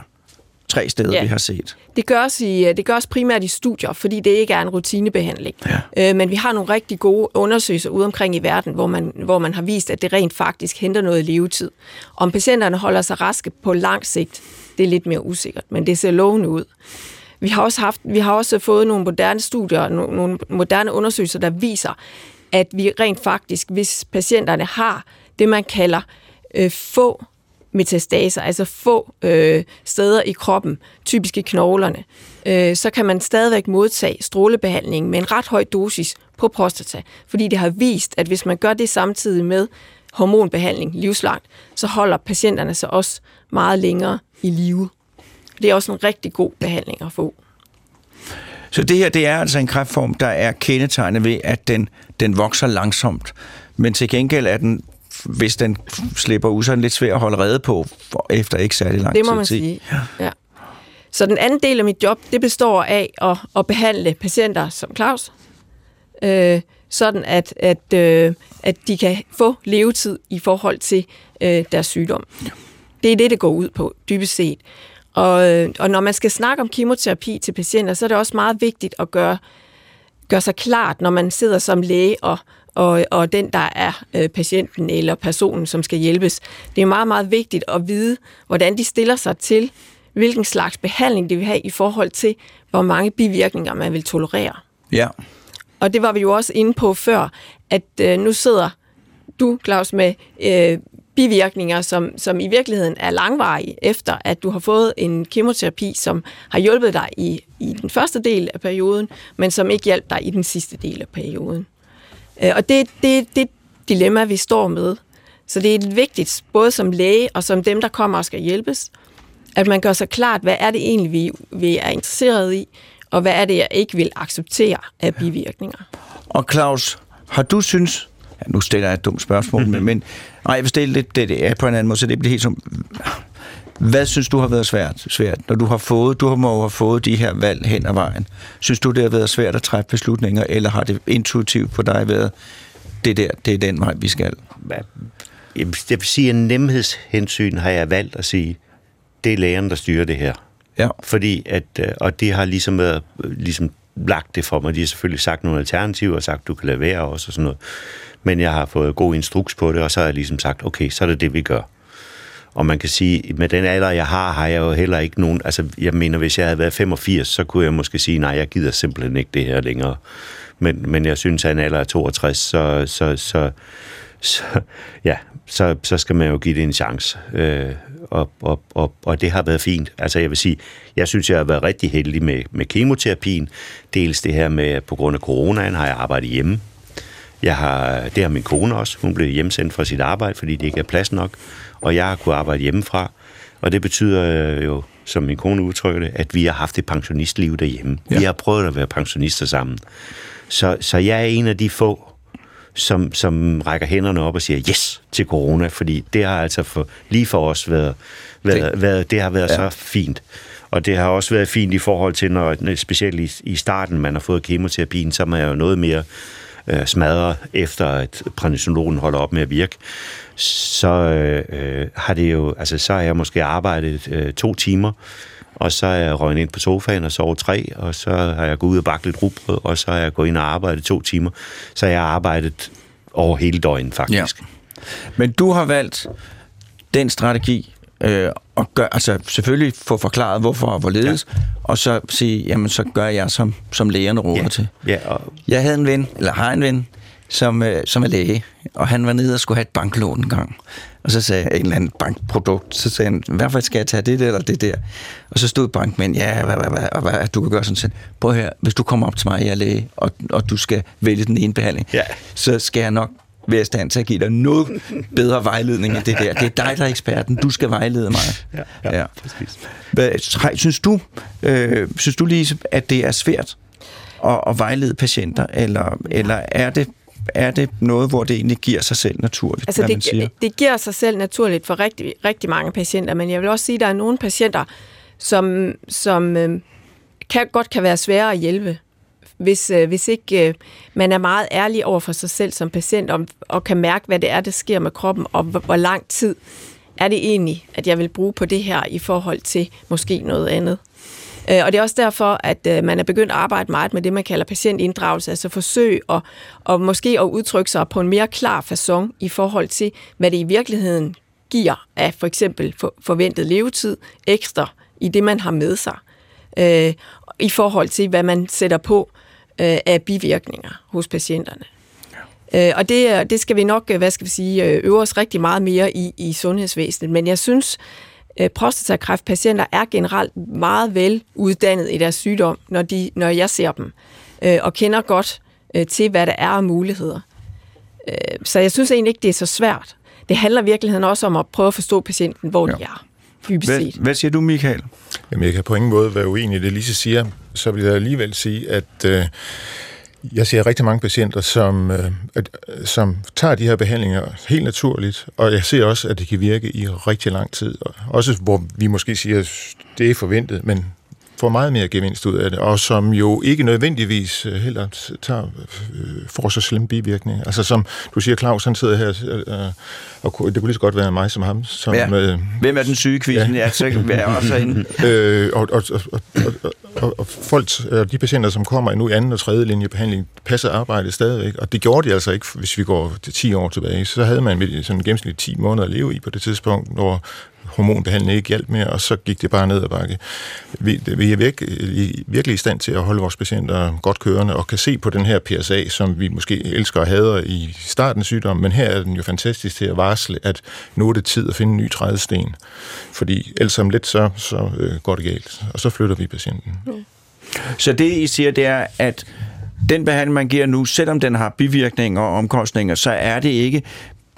tre steder, Ja. vi har set. det, gøres i, det gøres primært i studier, fordi det ikke er en rutinebehandling. Ja. Øh, men vi har nogle rigtig gode undersøgelser ude omkring i verden, hvor man, hvor man har vist, at det rent faktisk henter noget levetid. Om patienterne holder sig raske på lang sigt, det er lidt mere usikkert, men det ser lovende ud. Vi har også, haft, vi har også fået nogle moderne studier, no- nogle moderne undersøgelser, der viser, at vi rent faktisk, hvis patienterne har det, man kalder øh, få metastaser, altså få øh, steder i kroppen, typisk i knoglerne, øh, så kan man stadigvæk modtage strålebehandling med en ret høj dosis på prostata, fordi det har vist, at hvis man gør det samtidig med hormonbehandling livslangt, så holder patienterne sig også meget længere i live. Det er også en rigtig god behandling at få. Så det her, det er altså en kræftform, der er kendetegnet ved, at den, den vokser langsomt. Men til gengæld er den, hvis den slipper ud, så er den lidt svær at holde rede på efter ikke særlig lang Det må tid. man sige. Ja. Så den anden del af mit job, det består af at, at behandle patienter som Claus, øh, sådan at, at, øh, at de kan få levetid i forhold til øh, deres sygdom. Det er det, det går ud på, dybest set. Og, øh, og når man skal snakke om kemoterapi til patienter, så er det også meget vigtigt at gøre, gøre sig klart, når man sidder som læge og, og, og den, der er øh, patienten eller personen, som skal hjælpes. Det er meget, meget vigtigt at vide, hvordan de stiller sig til, hvilken slags behandling de vil have i forhold til, hvor mange bivirkninger man vil tolerere. Ja. Og det var vi jo også inde på før, at øh, nu sidder du, Claus, med øh, bivirkninger, som, som i virkeligheden er langvarige, efter at du har fået en kemoterapi, som har hjulpet dig i, i den første del af perioden, men som ikke hjalp dig i den sidste del af perioden. Øh, og det er det, det dilemma, vi står med. Så det er vigtigt, både som læge og som dem, der kommer og skal hjælpes, at man gør sig klart, hvad er det egentlig, vi, vi er interesseret i, og hvad er det, jeg ikke vil acceptere af bivirkninger. Og Claus, har du synes... Ja, nu stiller jeg et dumt spørgsmål, (laughs) men, men nej, jeg vil stille det, det, det er på en anden måde, så det bliver helt som... Hvad synes du har været svært, svært, når du har fået, du har må have fået de her valg hen ad vejen? Synes du, det har været svært at træffe beslutninger, eller har det intuitivt på dig været, det der, det er den vej, vi skal? Jeg vil sige, at nemhedshensyn har jeg valgt at sige, det er lægerne, der styrer det her. Ja. Fordi at, øh, og det har ligesom været, ligesom lagt det for mig. De har selvfølgelig sagt nogle alternativer og sagt, du kan lade være også og sådan noget. Men jeg har fået god instruks på det, og så har jeg ligesom sagt, okay, så er det det, vi gør. Og man kan sige, med den alder, jeg har, har jeg jo heller ikke nogen... Altså, jeg mener, hvis jeg havde været 85, så kunne jeg måske sige, nej, jeg gider simpelthen ikke det her længere. Men, men jeg synes, at en alder af 62, så, så, så, så, ja, så, så skal man jo give det en chance. Øh, og, og, og, og det har været fint. Altså jeg vil sige, jeg synes, jeg har været rigtig heldig med, med kemoterapien. Dels det her med, at på grund af coronaen har jeg arbejdet hjemme. Jeg har, det har min kone også. Hun blev hjemsendt fra sit arbejde, fordi det ikke er plads nok. Og jeg har kunnet arbejde hjemmefra. Og det betyder jo, som min kone udtrykker det, at vi har haft et pensionistliv derhjemme. Ja. Vi har prøvet at være pensionister sammen. Så, så jeg er en af de få, som, som rækker hænderne op og siger yes til corona, fordi det har altså for, lige for os været, været, været det har været ja. så fint. Og det har også været fint i forhold til, når specielt i, i starten man har fået kemoterapien, så er man jo noget mere øh, smadret, efter at prednisologen holder op med at virke. Så øh, har det jo, altså så har jeg måske arbejdet øh, to timer, og så er jeg røgnet ind på sofaen og sovet tre, og så har jeg gået ud og bagt lidt rugbrød, og så har jeg gået ind og arbejdet to timer. Så jeg har arbejdet over hele døgnet, faktisk. Ja. Men du har valgt den strategi, øh, og gør, altså selvfølgelig få forklaret, hvorfor og hvorledes, ja. og så sige, jamen så gør jeg, som, som lægerne råder ja. til. Ja, og... Jeg havde en ven, eller har en ven, som, øh, som er læge, og han var nede og skulle have et banklån en gang. Og så sagde jeg en eller anden bankprodukt, så sagde han, hvorfor skal jeg tage det der eller det der? Og så stod bankmænd, ja, hvad, hvad, hvad, hvad, hvad, du kan gøre sådan sådan. Prøv her, hvis du kommer op til mig, jeg er læge, og, og du skal vælge den ene behandling, ja. så skal jeg nok være i stand til at give dig noget bedre vejledning end det der. Det er dig, der er eksperten. Du skal vejlede mig. Ja, ja, ja. præcis. Hvad, synes, du, øh, synes du lige, at det er svært at, at vejlede patienter, eller, eller er det er det noget, hvor det egentlig giver sig selv naturligt, altså, det, man siger? det giver sig selv naturligt for rigtig, rigtig mange patienter, men jeg vil også sige, at der er nogle patienter, som, som øh, kan, godt kan være svære at hjælpe, hvis, øh, hvis ikke øh, man er meget ærlig over for sig selv som patient, og, og kan mærke, hvad det er, der sker med kroppen, og hvor, hvor lang tid er det egentlig, at jeg vil bruge på det her i forhold til måske noget andet. Øh, og det er også derfor, at øh, man er begyndt at arbejde meget med det, man kalder patientinddragelse, altså forsøg og, og måske at udtrykke sig på en mere klar façon i forhold til, hvad det i virkeligheden giver af for eksempel forventet levetid ekstra i det, man har med sig, øh, i forhold til, hvad man sætter på øh, af bivirkninger hos patienterne. Øh, og det, det skal vi nok, hvad skal vi sige, øve os rigtig meget mere i, i sundhedsvæsenet. Men jeg synes, øh, prostatakræftpatienter er generelt meget vel uddannet i deres sygdom, når, de, når jeg ser dem, øh, og kender godt øh, til, hvad der er af muligheder. Øh, så jeg synes egentlig ikke, det er så svært. Det handler i virkeligheden også om at prøve at forstå patienten, hvor ja. de er. Hvad, hvad siger du, Michael? Jamen, jeg kan på ingen måde være uenig i det, Lise siger. Så vil jeg alligevel sige, at øh, jeg ser rigtig mange patienter, som, øh, øh, som tager de her behandlinger helt naturligt, og jeg ser også, at det kan virke i rigtig lang tid. Også hvor vi måske siger, at det er forventet, men får meget mere gevinst ud af det, og som jo ikke nødvendigvis øh, heller tager, øh, får så slemme bivirkninger. Altså som du siger, Claus, han sidder her, øh, og det kunne lige så godt være mig som ham. Som, ja. øh, Hvem er den syge kvisen? Ja. ja, så er jeg også inde. (laughs) øh, og, og, og, og, og, og folk, de patienter, som kommer nu i anden og tredje linje behandling, passer arbejdet stadigvæk, og det gjorde de altså ikke, hvis vi går til 10 år tilbage. Så havde man sådan gennemsnitligt 10 måneder at leve i på det tidspunkt, hvor hormonbehandling ikke hjalp mere, og så gik det bare ned ad bakke. Vi, vi er virkelig, virkelig i stand til at holde vores patienter godt kørende, og kan se på den her PSA, som vi måske elsker og hader i starten af sygdommen, men her er den jo fantastisk til at varsle, at nu er det tid at finde en ny trædesten. Fordi ellers om lidt, så, så øh, går det galt, og så flytter vi patienten. Mm. Så det, I siger, det er, at den behandling, man giver nu, selvom den har bivirkninger og omkostninger, så er det ikke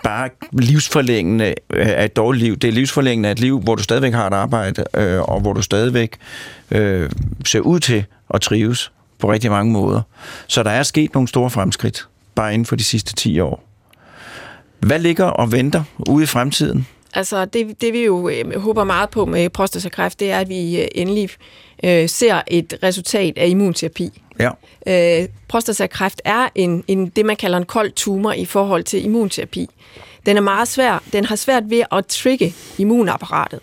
bare livsforlængende af øh, et dårligt liv. Det er livsforlængende af et liv, hvor du stadigvæk har et arbejde, øh, og hvor du stadigvæk øh, ser ud til at trives på rigtig mange måder. Så der er sket nogle store fremskridt, bare inden for de sidste 10 år. Hvad ligger og venter ude i fremtiden? Altså, det, det vi jo øh, håber meget på med prostatakræft, det er, at vi øh, endelig øh, ser et resultat af immunterapi. Ja. Øh, prostatakræft er en, en, det, man kalder en kold tumor i forhold til immunterapi. Den er meget svær. Den har svært ved at trigge immunapparatet.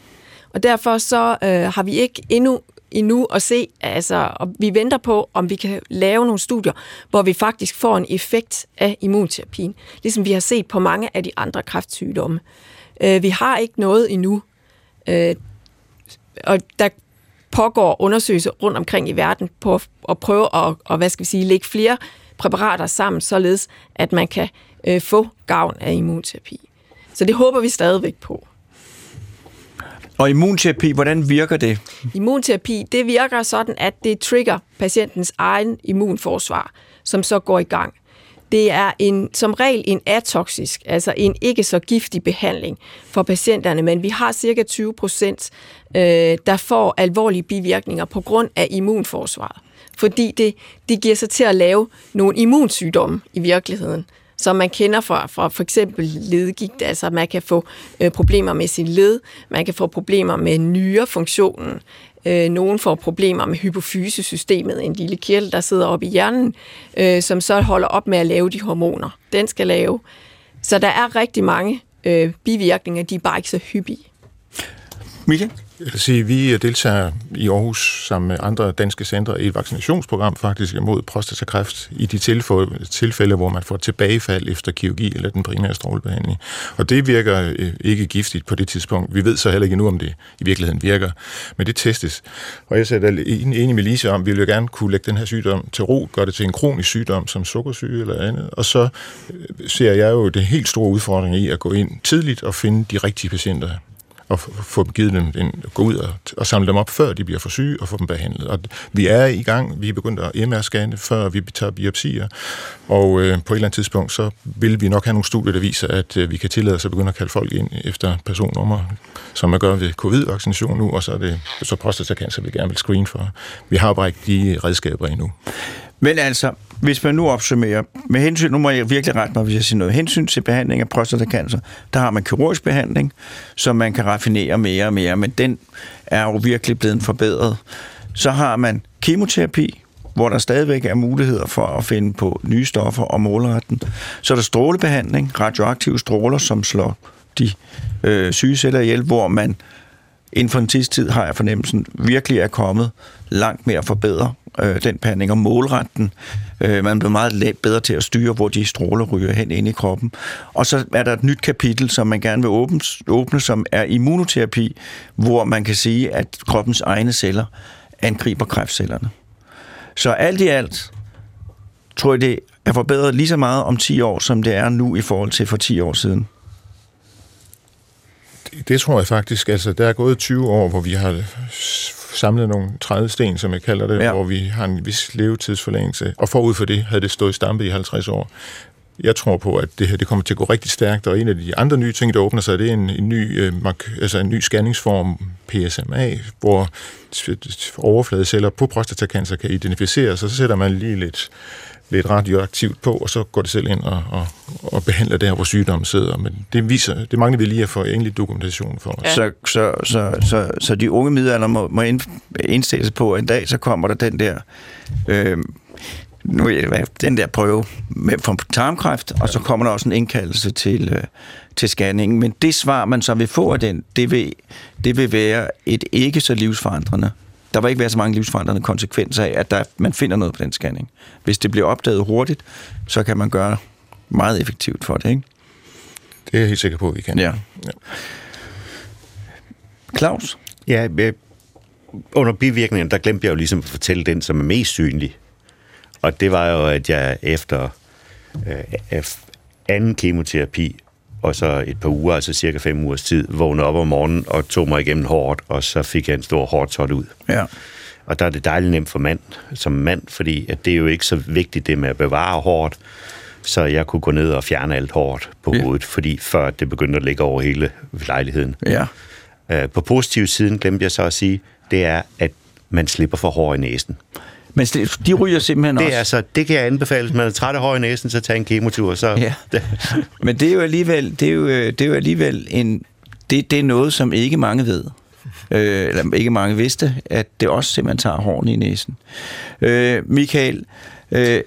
Og derfor så øh, har vi ikke endnu endnu at se, altså, og vi venter på, om vi kan lave nogle studier, hvor vi faktisk får en effekt af immunterapien, ligesom vi har set på mange af de andre kræftsygdomme. Øh, vi har ikke noget endnu, øh, og der pågår undersøgelser rundt omkring i verden på at prøve at, og, hvad skal vi sige, lægge flere præparater sammen, således at man kan øh, få gavn af immunterapi. Så det håber vi stadigvæk på. Og immunterapi, hvordan virker det? Immunterapi, det virker sådan, at det trigger patientens egen immunforsvar, som så går i gang. Det er en, som regel en atoksisk, altså en ikke så giftig behandling for patienterne, men vi har cirka 20 procent, øh, der får alvorlige bivirkninger på grund af immunforsvaret. Fordi det, det giver sig til at lave nogle immunsygdomme i virkeligheden, som man kender fra, fra for eksempel ledgigt, altså man kan få øh, problemer med sin led, man kan få problemer med nyrefunktionen, øh, nogen får problemer med hypofysesystemet, en lille kirtel, der sidder oppe i hjernen, øh, som så holder op med at lave de hormoner, den skal lave. Så der er rigtig mange øh, bivirkninger, de er bare ikke så hyppige. Michael? Jeg vil sige, vi øh, deltager i Aarhus sammen med andre danske centre i et vaccinationsprogram faktisk mod prostatakræft i de tilfælde, hvor man får tilbagefald efter kirurgi eller den primære strålebehandling. Og det virker øh, ikke giftigt på det tidspunkt. Vi ved så heller ikke nu, om det i virkeligheden virker, men det testes. Og jeg er enig med Lise om, at vi vil jo gerne kunne lægge den her sygdom til ro, gøre det til en kronisk sygdom som sukkersyge eller andet. Og så øh, ser jeg jo det helt store udfordring i at gå ind tidligt og finde de rigtige patienter og få givet dem en, gå ud og, og samle dem op, før de bliver for syge, og få dem behandlet. Og vi er i gang, vi er begyndt at MR-scanne, før vi tager biopsier, og øh, på et eller andet tidspunkt, så vil vi nok have nogle studier, der viser, at øh, vi kan tillade os at begynde at kalde folk ind efter personnummer, som man gør ved covid-vaccination nu, og så er det så prostatacancer, vi gerne vil screen for. Vi har bare ikke de redskaber endnu. Men altså, hvis man nu opsummerer, med hensyn, nu må jeg virkelig rette mig, hvis jeg siger noget, hensyn til behandling af prostatacancer, der har man kirurgisk behandling, som man kan raffinere mere og mere, men den er jo virkelig blevet forbedret. Så har man kemoterapi, hvor der stadigvæk er muligheder for at finde på nye stoffer og målretten. Så er der strålebehandling, radioaktive stråler, som slår de øh, syge celler ihjel, hvor man inden for en tidstid har jeg fornemmelsen, virkelig er kommet langt mere forbedret øh, den behandling og målretten. Øh, man bliver meget bedre til at styre, hvor de stråler ryger hen ind i kroppen. Og så er der et nyt kapitel, som man gerne vil åbne, åbne som er immunoterapi, hvor man kan sige, at kroppens egne celler angriber kræftcellerne. Så alt i alt tror jeg, det er forbedret lige så meget om 10 år, som det er nu i forhold til for 10 år siden. Det, det tror jeg faktisk. Altså, der er gået 20 år, hvor vi har samlet nogle sten, som jeg kalder det, ja. hvor vi har en vis levetidsforlængelse. Og forud for det havde det stået stampe i 50 år. Jeg tror på, at det her det kommer til at gå rigtig stærkt, og en af de andre nye ting, der åbner sig, det er en, en, ny, øh, altså en ny scanningsform, PSMA, hvor overfladeceller på prostatacancer kan identificeres, og så sætter man lige lidt lidt radioaktivt på, og så går det selv ind og, og, og behandler der, hvor sygdommen sidder. Men det viser, det mangler vi lige at få endelig dokumentation for. Ja. Så, så, så, så, så de unge middelalder må, må indstille sig på, at en dag så kommer der den der... Øh, nu er den der prøve med, for tarmkræft, og så kommer der også en indkaldelse til, øh, til scanningen. Men det svar, man så vil få af den, det vil, det vil være et ikke så livsforandrende der vil ikke være så mange livsforandrende konsekvenser af, at der, man finder noget på den scanning. Hvis det bliver opdaget hurtigt, så kan man gøre meget effektivt for det, ikke? Det er jeg helt sikker på, at vi kan. Ja. ja. Claus? Ja, øh, under bivirkningen, der glemte jeg jo ligesom at fortælle den, som er mest synlig. Og det var jo, at jeg efter øh, anden kemoterapi, og så et par uger, altså cirka fem ugers tid, vågnede op om morgenen og tog mig igennem hårdt, og så fik jeg en stor hårdtot ud. Ja. Og der er det dejligt nemt for mand, som mand, fordi at det er jo ikke så vigtigt det med at bevare hårdt, så jeg kunne gå ned og fjerne alt hårdt på Ja. hovedet, fordi før det begyndte at ligge over hele lejligheden. Ja. Øh, På positiv siden glemte jeg så at sige, det er, at man slipper for hår i næsen. Men det- de ryger simpelthen også. Det, er så, det kan jeg anbefale, hvis man er træt af i næsen, så tag en kemotur. Så, Ja. (laughs) Men det er jo alligevel, det er jo, øh, det er jo alligevel en, det, det er noget, som ikke mange ved. Øh, eller ikke mange vidste, at det også simpelthen tager hårene i næsen. Øh, Michael, øh,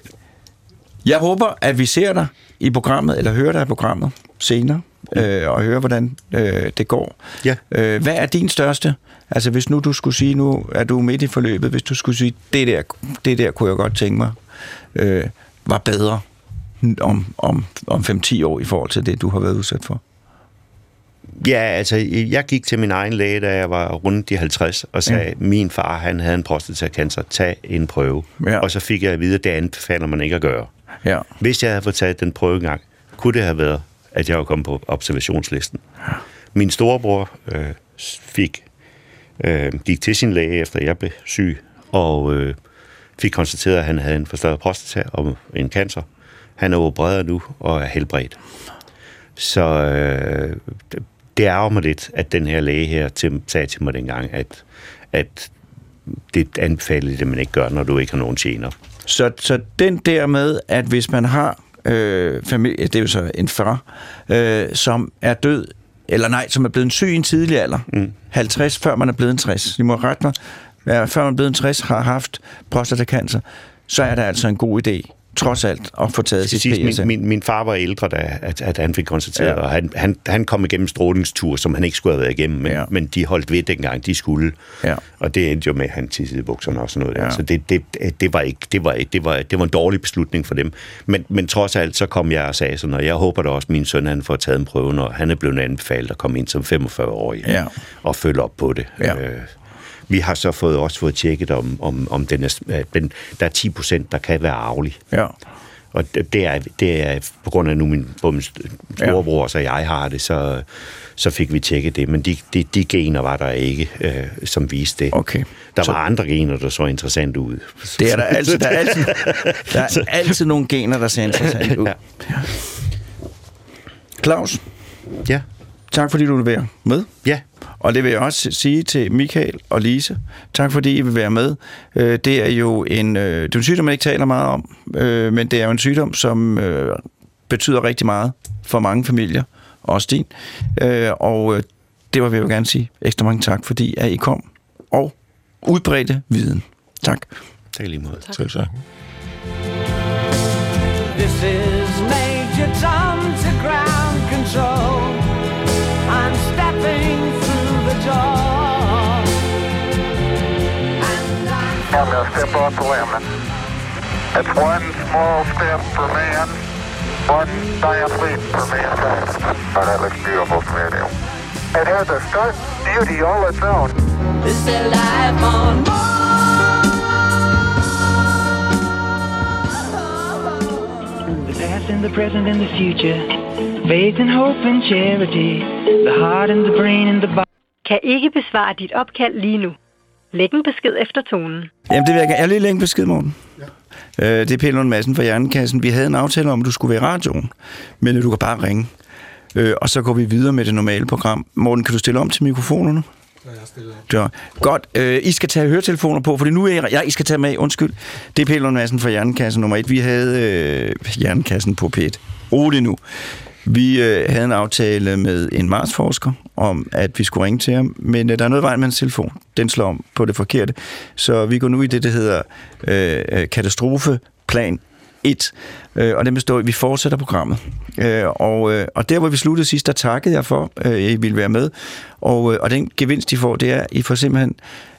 jeg håber, at vi ser dig i programmet, eller hører dig i programmet senere, øh, og hører, hvordan øh, det går. Ja. Øh, hvad er din største? Altså, hvis nu du skulle sige, nu er du midt i forløbet, hvis du skulle sige, det der, det der kunne jeg godt tænke mig, øh, var bedre om, om, om 5-10 år i forhold til det, du har været udsat for? Ja, altså, jeg gik til min egen læge, da jeg var rundt de 50, og sagde, ja. min far, han havde en prostatacancer, tag en prøve. Ja. Og så fik jeg at vide, at det anbefaler man ikke at gøre. Ja. Hvis jeg havde fået taget den prøve engang, kunne det have været, at jeg var kommet på observationslisten. Min storebror øh, fik, øh, gik til sin læge, efter jeg blev syg, og øh, fik konstateret, at han havde en forstørret prostata og en cancer. Han er opereret nu og er helbredt. Så øh, det- ærger mig lidt, at den her læge her til, sagde til mig dengang, at, at det anbefaler det, man ikke gør, når du ikke har nogen gener. Så, så den der med, at hvis man har øh, familie, det er jo så en far, øh, som er død, eller nej, som er blevet syg i en tidlig alder, mm. 50, før man er blevet en 60, I må rette mig, ja, før man er blevet en 60, har haft prostatacancer, så er det altså en god idé, trods alt, at få taget sit Sidst, PSA. min, min, min far var ældre, da at, at han fik konstateret, Ja. og han, han, han kom igennem strålingstur, som han ikke skulle have været igennem, men, Ja. men de holdt ved dengang, de skulle. Ja. Og det endte jo med, at han tissede i bukserne og sådan noget. Ja. Så det, det, det, var ikke, det, var ikke, det, var, det var en dårlig beslutning for dem. Men, men trods alt, så kom jeg og sagde sådan, og jeg håber da også, at min søn han får taget en prøve, når han er blevet anbefalet at komme ind som 45-årig Ja. og følge op på det. Ja. Øh, vi har så fået, også fået tjekket, om, om, om den er, den, der er 10 procent, der kan være arvelig. Ja. Og det er, det er på grund af nu min, både min storebror og jeg har det, så, så fik vi tjekket det. Men de, de, de gener var der ikke, øh, som viste det. Okay. Der Så- var andre gener, der så interessant ud. Det er der altid. Der er altid, der er (laughs) altid nogle gener, der ser interessant ud. Ja. Claus, Ja, tak fordi du vil være med. ja. Og det vil jeg også sige til Michael og Lise. Tak fordi I vil være med. Øh, Det er jo en, øh, det er en sygdom, man ikke taler meget om, øh, men det er jo en sygdom, som betyder rigtig meget for mange familier, også din. Øh, Og det var vi jo gerne sige ekstra mange tak, fordi at I kom og udbredte viden. Tak. Tak lige måde. Selv tak. And I'm I'm going to step off the limb. It's one small step for man, one giant leap for mankind. Oh, that looks beautiful from here, Neil. It has a stark beauty all its own. Is life on The past and the present and the future. Faith and hope and charity. The heart and the brain and the body. Kan ikke besvare dit opkald lige nu. Læg en besked efter tonen. Jamen, det vil jeg gerne. Jeg lige længe besked, Morten. Ja. Øh, det er Pelle Lund Madsen fra Hjernekassen. Vi havde en aftale om, at du skulle være i radioen, men du kan bare ringe. Øh, og så går vi videre med det normale program. Morten, kan du stille om til mikrofonerne? Ja, godt. Øh, I skal tage høretelefoner på, for nu er jeg, ja, I skal tage med. Undskyld. Det er Pelle Lund Madsen fra Hjernekassen nummer et. Vi havde øh, Hjernekassen på P1. Rolig nu. Vi øh, havde en aftale med en Mars-forsker om, at vi skulle ringe til ham, men øh, der er noget vej med hans telefon. Den slår om på det forkerte. Så vi går nu i det, der hedder øh, øh katastrofeplan 1, øh, og det består at vi fortsætter programmet. Øh, og, øh, og der, hvor vi sluttede sidst, der takkede jeg for, øh, at I ville være med. Og, øh, og den gevinst, I får, det er, at I får simpelthen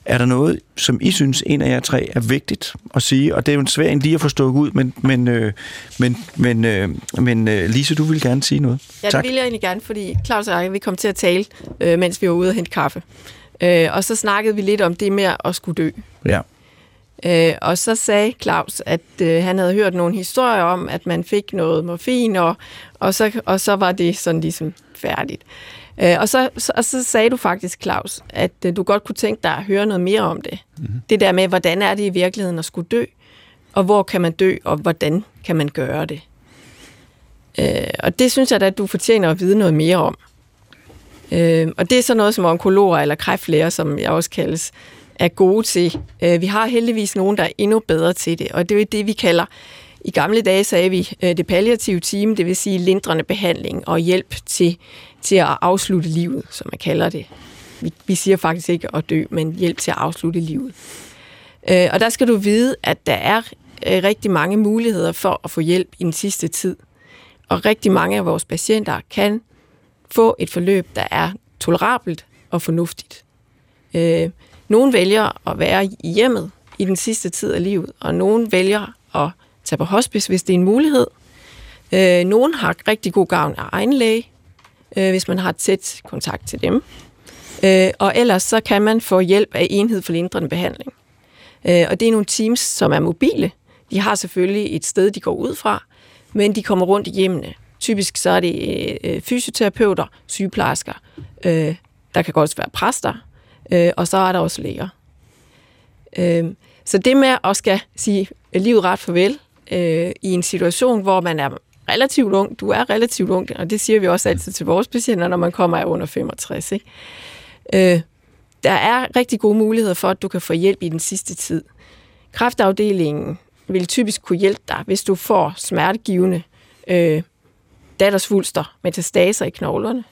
er der noget, som I synes, en af jer tre er vigtigt at sige? Og det er jo en svær en lige at få stukket ud, men, men, øh, men, men, øh, men øh, Lise, du vil gerne sige noget. Ja, det vil jeg egentlig gerne, fordi Claus og jeg, vi kom til at tale, øh, mens vi var ude og hente kaffe. Øh, og så snakkede vi lidt om det med at skulle dø. Ja. Øh, og så sagde Claus, at øh, han havde hørt nogle historier om, at man fik noget morfin, og, og, så, og så var det sådan ligesom færdigt. Øh, og, så, så, og så sagde du faktisk, Claus, at øh, du godt kunne tænke dig at høre noget mere om det. Mm-hmm. Det der med, hvordan er det i virkeligheden at skulle dø, og hvor kan man dø, og hvordan kan man gøre det. Øh, og det synes jeg da, at du fortjener at vide noget mere om. Øh, og det er så noget, som onkologer eller kræftlæger, som jeg også kaldes, er gode til. Øh, vi har heldigvis nogen, der er endnu bedre til det, og det er jo det, vi kalder, i gamle dage sagde vi øh, det palliative team, det vil sige lindrende behandling og hjælp til, til at afslutte livet, som man kalder det. Vi, vi siger faktisk ikke at dø, men hjælp til at afslutte livet. Øh, og der skal du vide, at der er øh, rigtig mange muligheder for at få hjælp i den sidste tid. Og rigtig mange af vores patienter kan få et forløb, der er tolerabelt og fornuftigt. Øh, nogle vælger at være i hjemmet i den sidste tid af livet, og nogle vælger at tage på hospice, hvis det er en mulighed. Øh, nogle har rigtig god gavn af egen læge, øh, hvis man har tæt kontakt til dem. Øh, og ellers så kan man få hjælp af enhed for lindrende behandling. Øh, og det er nogle teams, som er mobile. De har selvfølgelig et sted, de går ud fra, men de kommer rundt i hjemmene. Typisk så er det øh, fysioterapeuter, sygeplejersker, øh, der kan godt være præster, øh, og så er der også læger. Øh, så det med at skal sige livet ret farvel øh, i en situation, hvor man er relativt ung, du er relativt ung, og det siger vi også altid til vores patienter, når man kommer af under 65. Ikke? Øh, der er rigtig gode muligheder for, at du kan få hjælp i den sidste tid. Kræftafdelingen vil typisk kunne hjælpe dig, hvis du får smertegivende øh, dattersvulster, metastaser i knoglerne.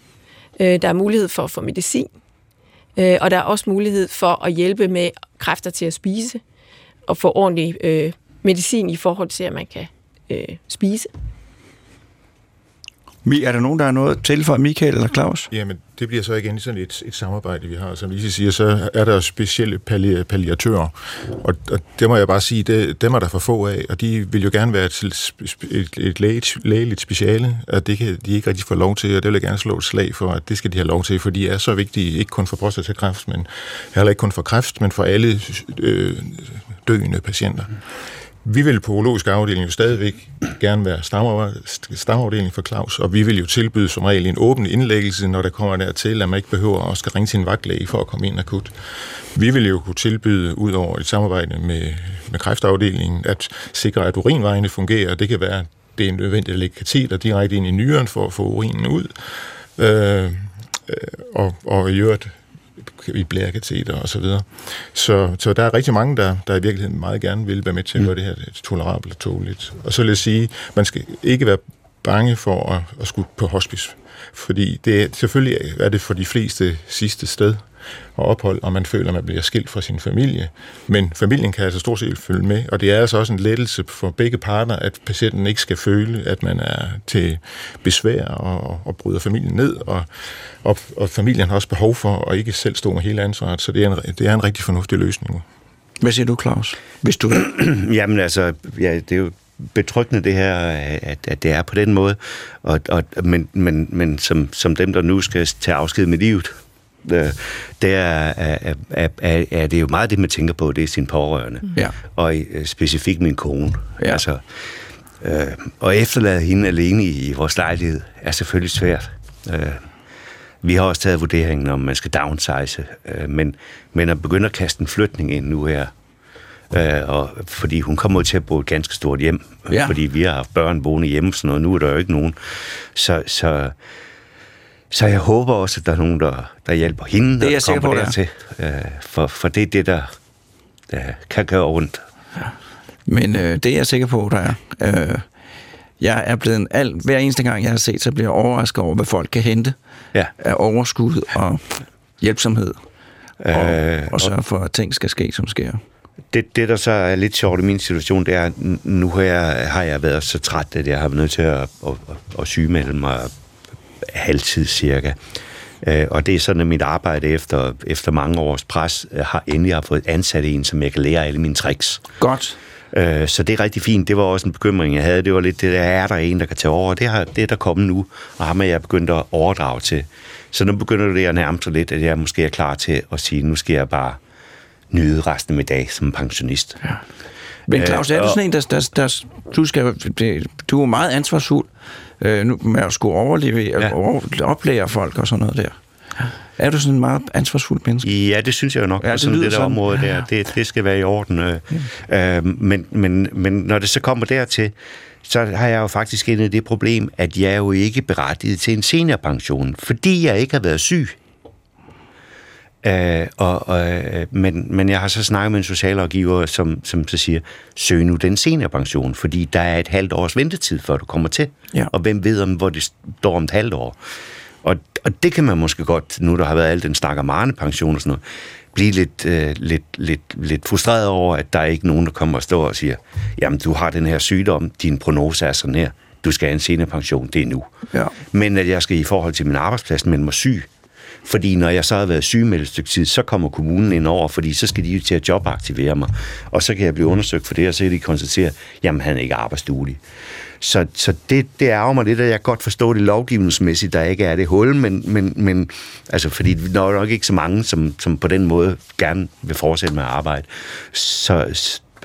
Øh, der er mulighed for at få medicin, øh, og der er også mulighed for at hjælpe med kræfter til at spise, og få ordentlig øh, medicin i forhold til, at man kan øh, spise. Er der nogen, der er noget til for Michael eller Claus? Jamen, det bliver så igen sådan et, et samarbejde, vi har. Som Lise siger, så er der specielle palli- palliatører, og, og det må jeg bare sige, det, dem er der for få af, og de vil jo gerne være til et, et lægeligt, lægeligt speciale, og det kan de ikke rigtig få lov til, og det vil jeg gerne slå et slag for, at det skal de have lov til, for de er så vigtige, ikke kun for prostatakræft, men heller ikke kun for kræft, men for alle øh, døende patienter. Mm. Vi vil på urologisk afdeling jo stadigvæk gerne være stamafdeling for Claus, og vi vil jo tilbyde som regel en åben indlæggelse, når der kommer der til, at man ikke behøver at skal ringe til en vagtlæge for at komme ind akut. Vi vil jo kunne tilbyde, ud over et samarbejde med, med kræftafdelingen, at sikre, at urinvejene fungerer. Det kan være, at det er nødvendigt at lægge kateter direkte ind i nyren for at få urinen ud. Øh, øh og, og i øvrigt i blærekateter og så videre. Så, så der er rigtig mange, der, der i virkeligheden meget gerne vil være med til at gøre det her tolerabelt og tåligt. Og så vil jeg sige, man skal ikke være bange for at, at skulle på hospice. Fordi det, selvfølgelig er det for de fleste sidste sted, og ophold, og man føler, at man bliver skilt fra sin familie. Men familien kan altså stort set følge med, og det er altså også en lettelse for begge parter, at patienten ikke skal føle, at man er til besvær og, og bryder familien ned, og, og, og familien har også behov for at ikke selv stå med hele ansvaret, så det er en, det er en rigtig fornuftig løsning. Hvad siger du, Claus? Hvis du... (clears throat) Jamen altså, ja, det er jo betryggende det her, at, at det er på den måde, og, og, men, men, men som, som dem, der nu skal tage afsked med livet, øh, der er, er, er, er det jo meget det, man tænker på, det er sin pårørende. Mm. Ja. Og øh, specifikt min kone. Ja. Altså, øh, og efterlade hende alene i, i vores lejlighed er selvfølgelig svært. Øh, vi har også taget vurderingen, om man skal downsize, øh, men, men at begynde at kaste en flytning ind nu her, øh, og, fordi hun kommer til at bo et ganske stort hjem, Ja. fordi vi har haft børn boende hjemme, sådan noget. nu er der jo ikke nogen. Så, så, så jeg håber også, at der er nogen, der, der hjælper hende, Det er jeg kommer på, der er. dertil. Øh, for, for det er det, der, der kan gøre ondt. Men øh, det er jeg sikker på, der er. Øh, jeg er blevet en alt, hver eneste gang, jeg har set, så bliver jeg overrasket over, hvad folk kan hente Ja. af overskud og hjælpsomhed. Og, Øh, og sørge for, at ting skal ske, som sker. Det, det, der så er lidt sjovt i min situation, det er, at nu har jeg, har jeg været så træt, at jeg har været nødt til at, at, at, at sygemelde mig halvtid cirka. Øh, og det er sådan, at mit arbejde efter, efter mange års pres øh, har endelig har fået ansat en, som jeg kan lære alle mine tricks. Godt. Øh, så det er rigtig fint. Det var også en bekymring, jeg havde. Det var lidt det der, er der en, der kan tage over? Det, har, det er der kommet nu, og ham er jeg begyndt at overdrage til. Så nu begynder det at nærme sig lidt, at jeg måske er klar til at sige, nu skal jeg bare nyde resten af min dag som pensionist. Ja. Men Claus, er du sådan en, der, der, der du, skal, du er meget ansvarsfuld øh, nu med at skulle overleve, ja. Ja. over, oplære folk og sådan noget der. Er du sådan en meget ansvarsfuld menneske? Ja, det synes jeg jo nok, Ja, ja, det sådan det der sådan. område der. Det, det skal være i orden. Øh, øh, men, men, men når det så kommer dertil, så har jeg jo faktisk endet det problem, at jeg er jo ikke berettiget til en seniorpension, fordi jeg ikke har været syg. Øh, og, og, øh, men, men jeg har så snakket med en socialrådgiver, som, som så siger, søg nu den seniorpension, fordi der er et halvt års ventetid, før du kommer til. Ja. Og hvem ved, om, hvor det står om et halvt år. Og, og det kan man måske godt, nu der har været al den snak om Arne-pension og sådan noget, blive lidt, øh, lidt, lidt, lidt frustreret over, at der er ikke nogen, der kommer og står og siger, jamen du har den her sygdom, din prognose er sådan her, du skal have en seniorpension, det er nu. Ja. Men at jeg skal i forhold til min arbejdsplads melde mig syg, fordi når jeg så har været sygemeldt et stykke tid, så kommer kommunen ind over, fordi så skal de jo til at jobaktivere mig. Og så kan jeg blive undersøgt for det, og så kan de konstatere, jamen han er ikke arbejdsduelig. Så, så det, det ærger mig lidt, at jeg godt forstår det lovgivningsmæssigt, der ikke er det hul, men, men, men altså, fordi der er nok ikke så mange, som, som på den måde gerne vil fortsætte med at arbejde, så,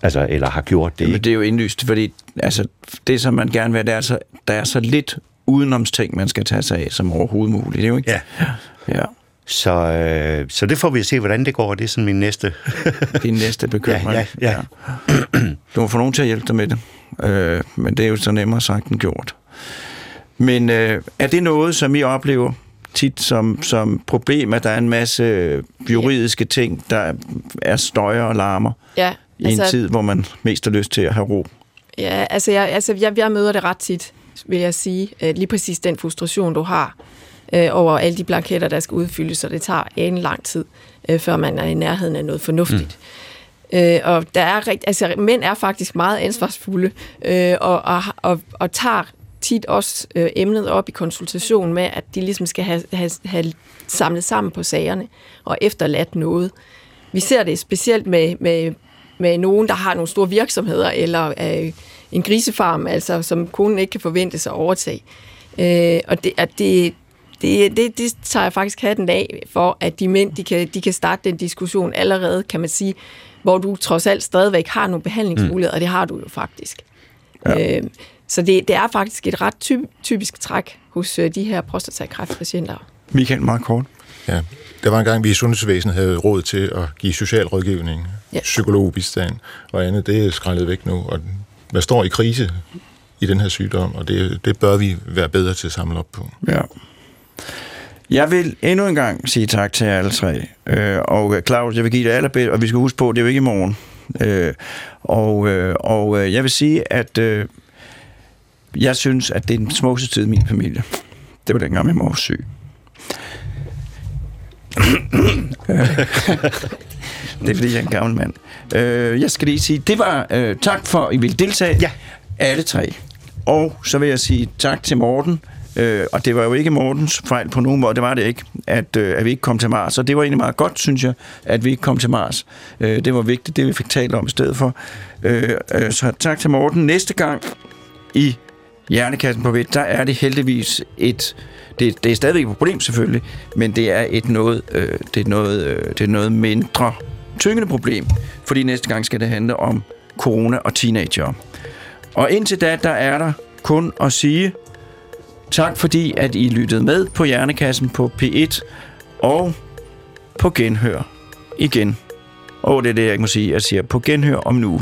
altså, eller har gjort det. Men ikke? det er jo indlyst, fordi altså, det, som man gerne vil, det er så, der er så lidt udenomsting, man skal tage sig af, som overhovedet muligt. Det er jo ikke? Ja. ja. Så, øh, så det får vi at se, hvordan det går. Det er sådan min næste... (laughs) Din næste bekymring. Ja, ja, ja. Du må få nogen til at hjælpe dig med det. Øh, men det er jo så nemmere sagt end gjort. Men øh, er det noget, som I oplever tit som, som problem, at der er en masse juridiske ting, der er støjer og larmer Ja, i en tid, hvor man mest har lyst til at have ro? Ja, altså jeg, altså jeg, jeg møder det ret tit, vil jeg sige. Øh, Lige præcis den frustration, du har øh, over alle de blanketter, der skal udfyldes, og det tager en lang tid, øh, før man er i nærheden af noget fornuftigt. Mm. Øh, og der er rigt, altså, mænd er faktisk meget ansvarsfulde, øh, og, og, og, og tager tit også øh, emnet op i konsultation med, at de ligesom skal have, have, have samlet sammen på sagerne og efterladt noget. Vi ser det specielt med, med, med nogen, der har nogle store virksomheder, eller øh, en grisefarm, altså, som konen ikke kan forvente sig at overtage. Øh, og det, at det, det, det, det tager jeg faktisk hatten af for, at de mænd, de kan, de kan starte den diskussion allerede, kan man sige, hvor du trods alt stadigvæk har nogle behandlingsmuligheder, mm. og det har du jo faktisk. Ja. Øh, så det, det er faktisk et ret typ, typisk træk hos øh, de her prostatakræftpatienter. Michael, meget kort. Ja, der var en gang, vi i sundhedsvæsenet havde råd til at give socialrådgivning, Ja. ja. psykologbistand og andet. Det er skrællet væk nu, og man står i krise i den her sygdom, og det, det bør vi være bedre til at samle op på. Ja. Jeg vil endnu en gang sige tak til jer alle tre. Øh, og øh, Claus, jeg vil give det allerbedste, og vi skal huske på, det er jo ikke i morgen. Øh, og øh, og øh, jeg vil sige, at øh, jeg synes, at det er den smukkeste tid i min familie. Det var dengang, min mor var syg. (laughs) det er fordi, jeg er en gammel mand. Øh, jeg skal lige sige, det var øh, tak for, at I ville deltage. Ja. Alle tre. Og så vil jeg sige tak til Morten. Øh, og det var jo ikke Mortens fejl på nogen måde, det var det ikke, at, øh, at vi ikke kom til Mars. Og det var egentlig meget godt, synes jeg, at vi ikke kom til Mars. Øh, det var vigtigt, det vi fik talt om i stedet for. Øh, øh, så tak til Morten. Næste gang i Hjernekassen på Vidt, der er det heldigvis et... Det, det er stadigvæk et problem selvfølgelig, men det er et noget, øh, det er noget, øh, det er noget mindre tyngende problem, fordi næste gang skal det handle om corona og teenager. Og indtil da, der er der kun at sige tak, fordi at I lyttede med på Hjernekassen på P1 og på genhør igen. Og det er det, jeg ikke må sige. Jeg siger på genhør om nu.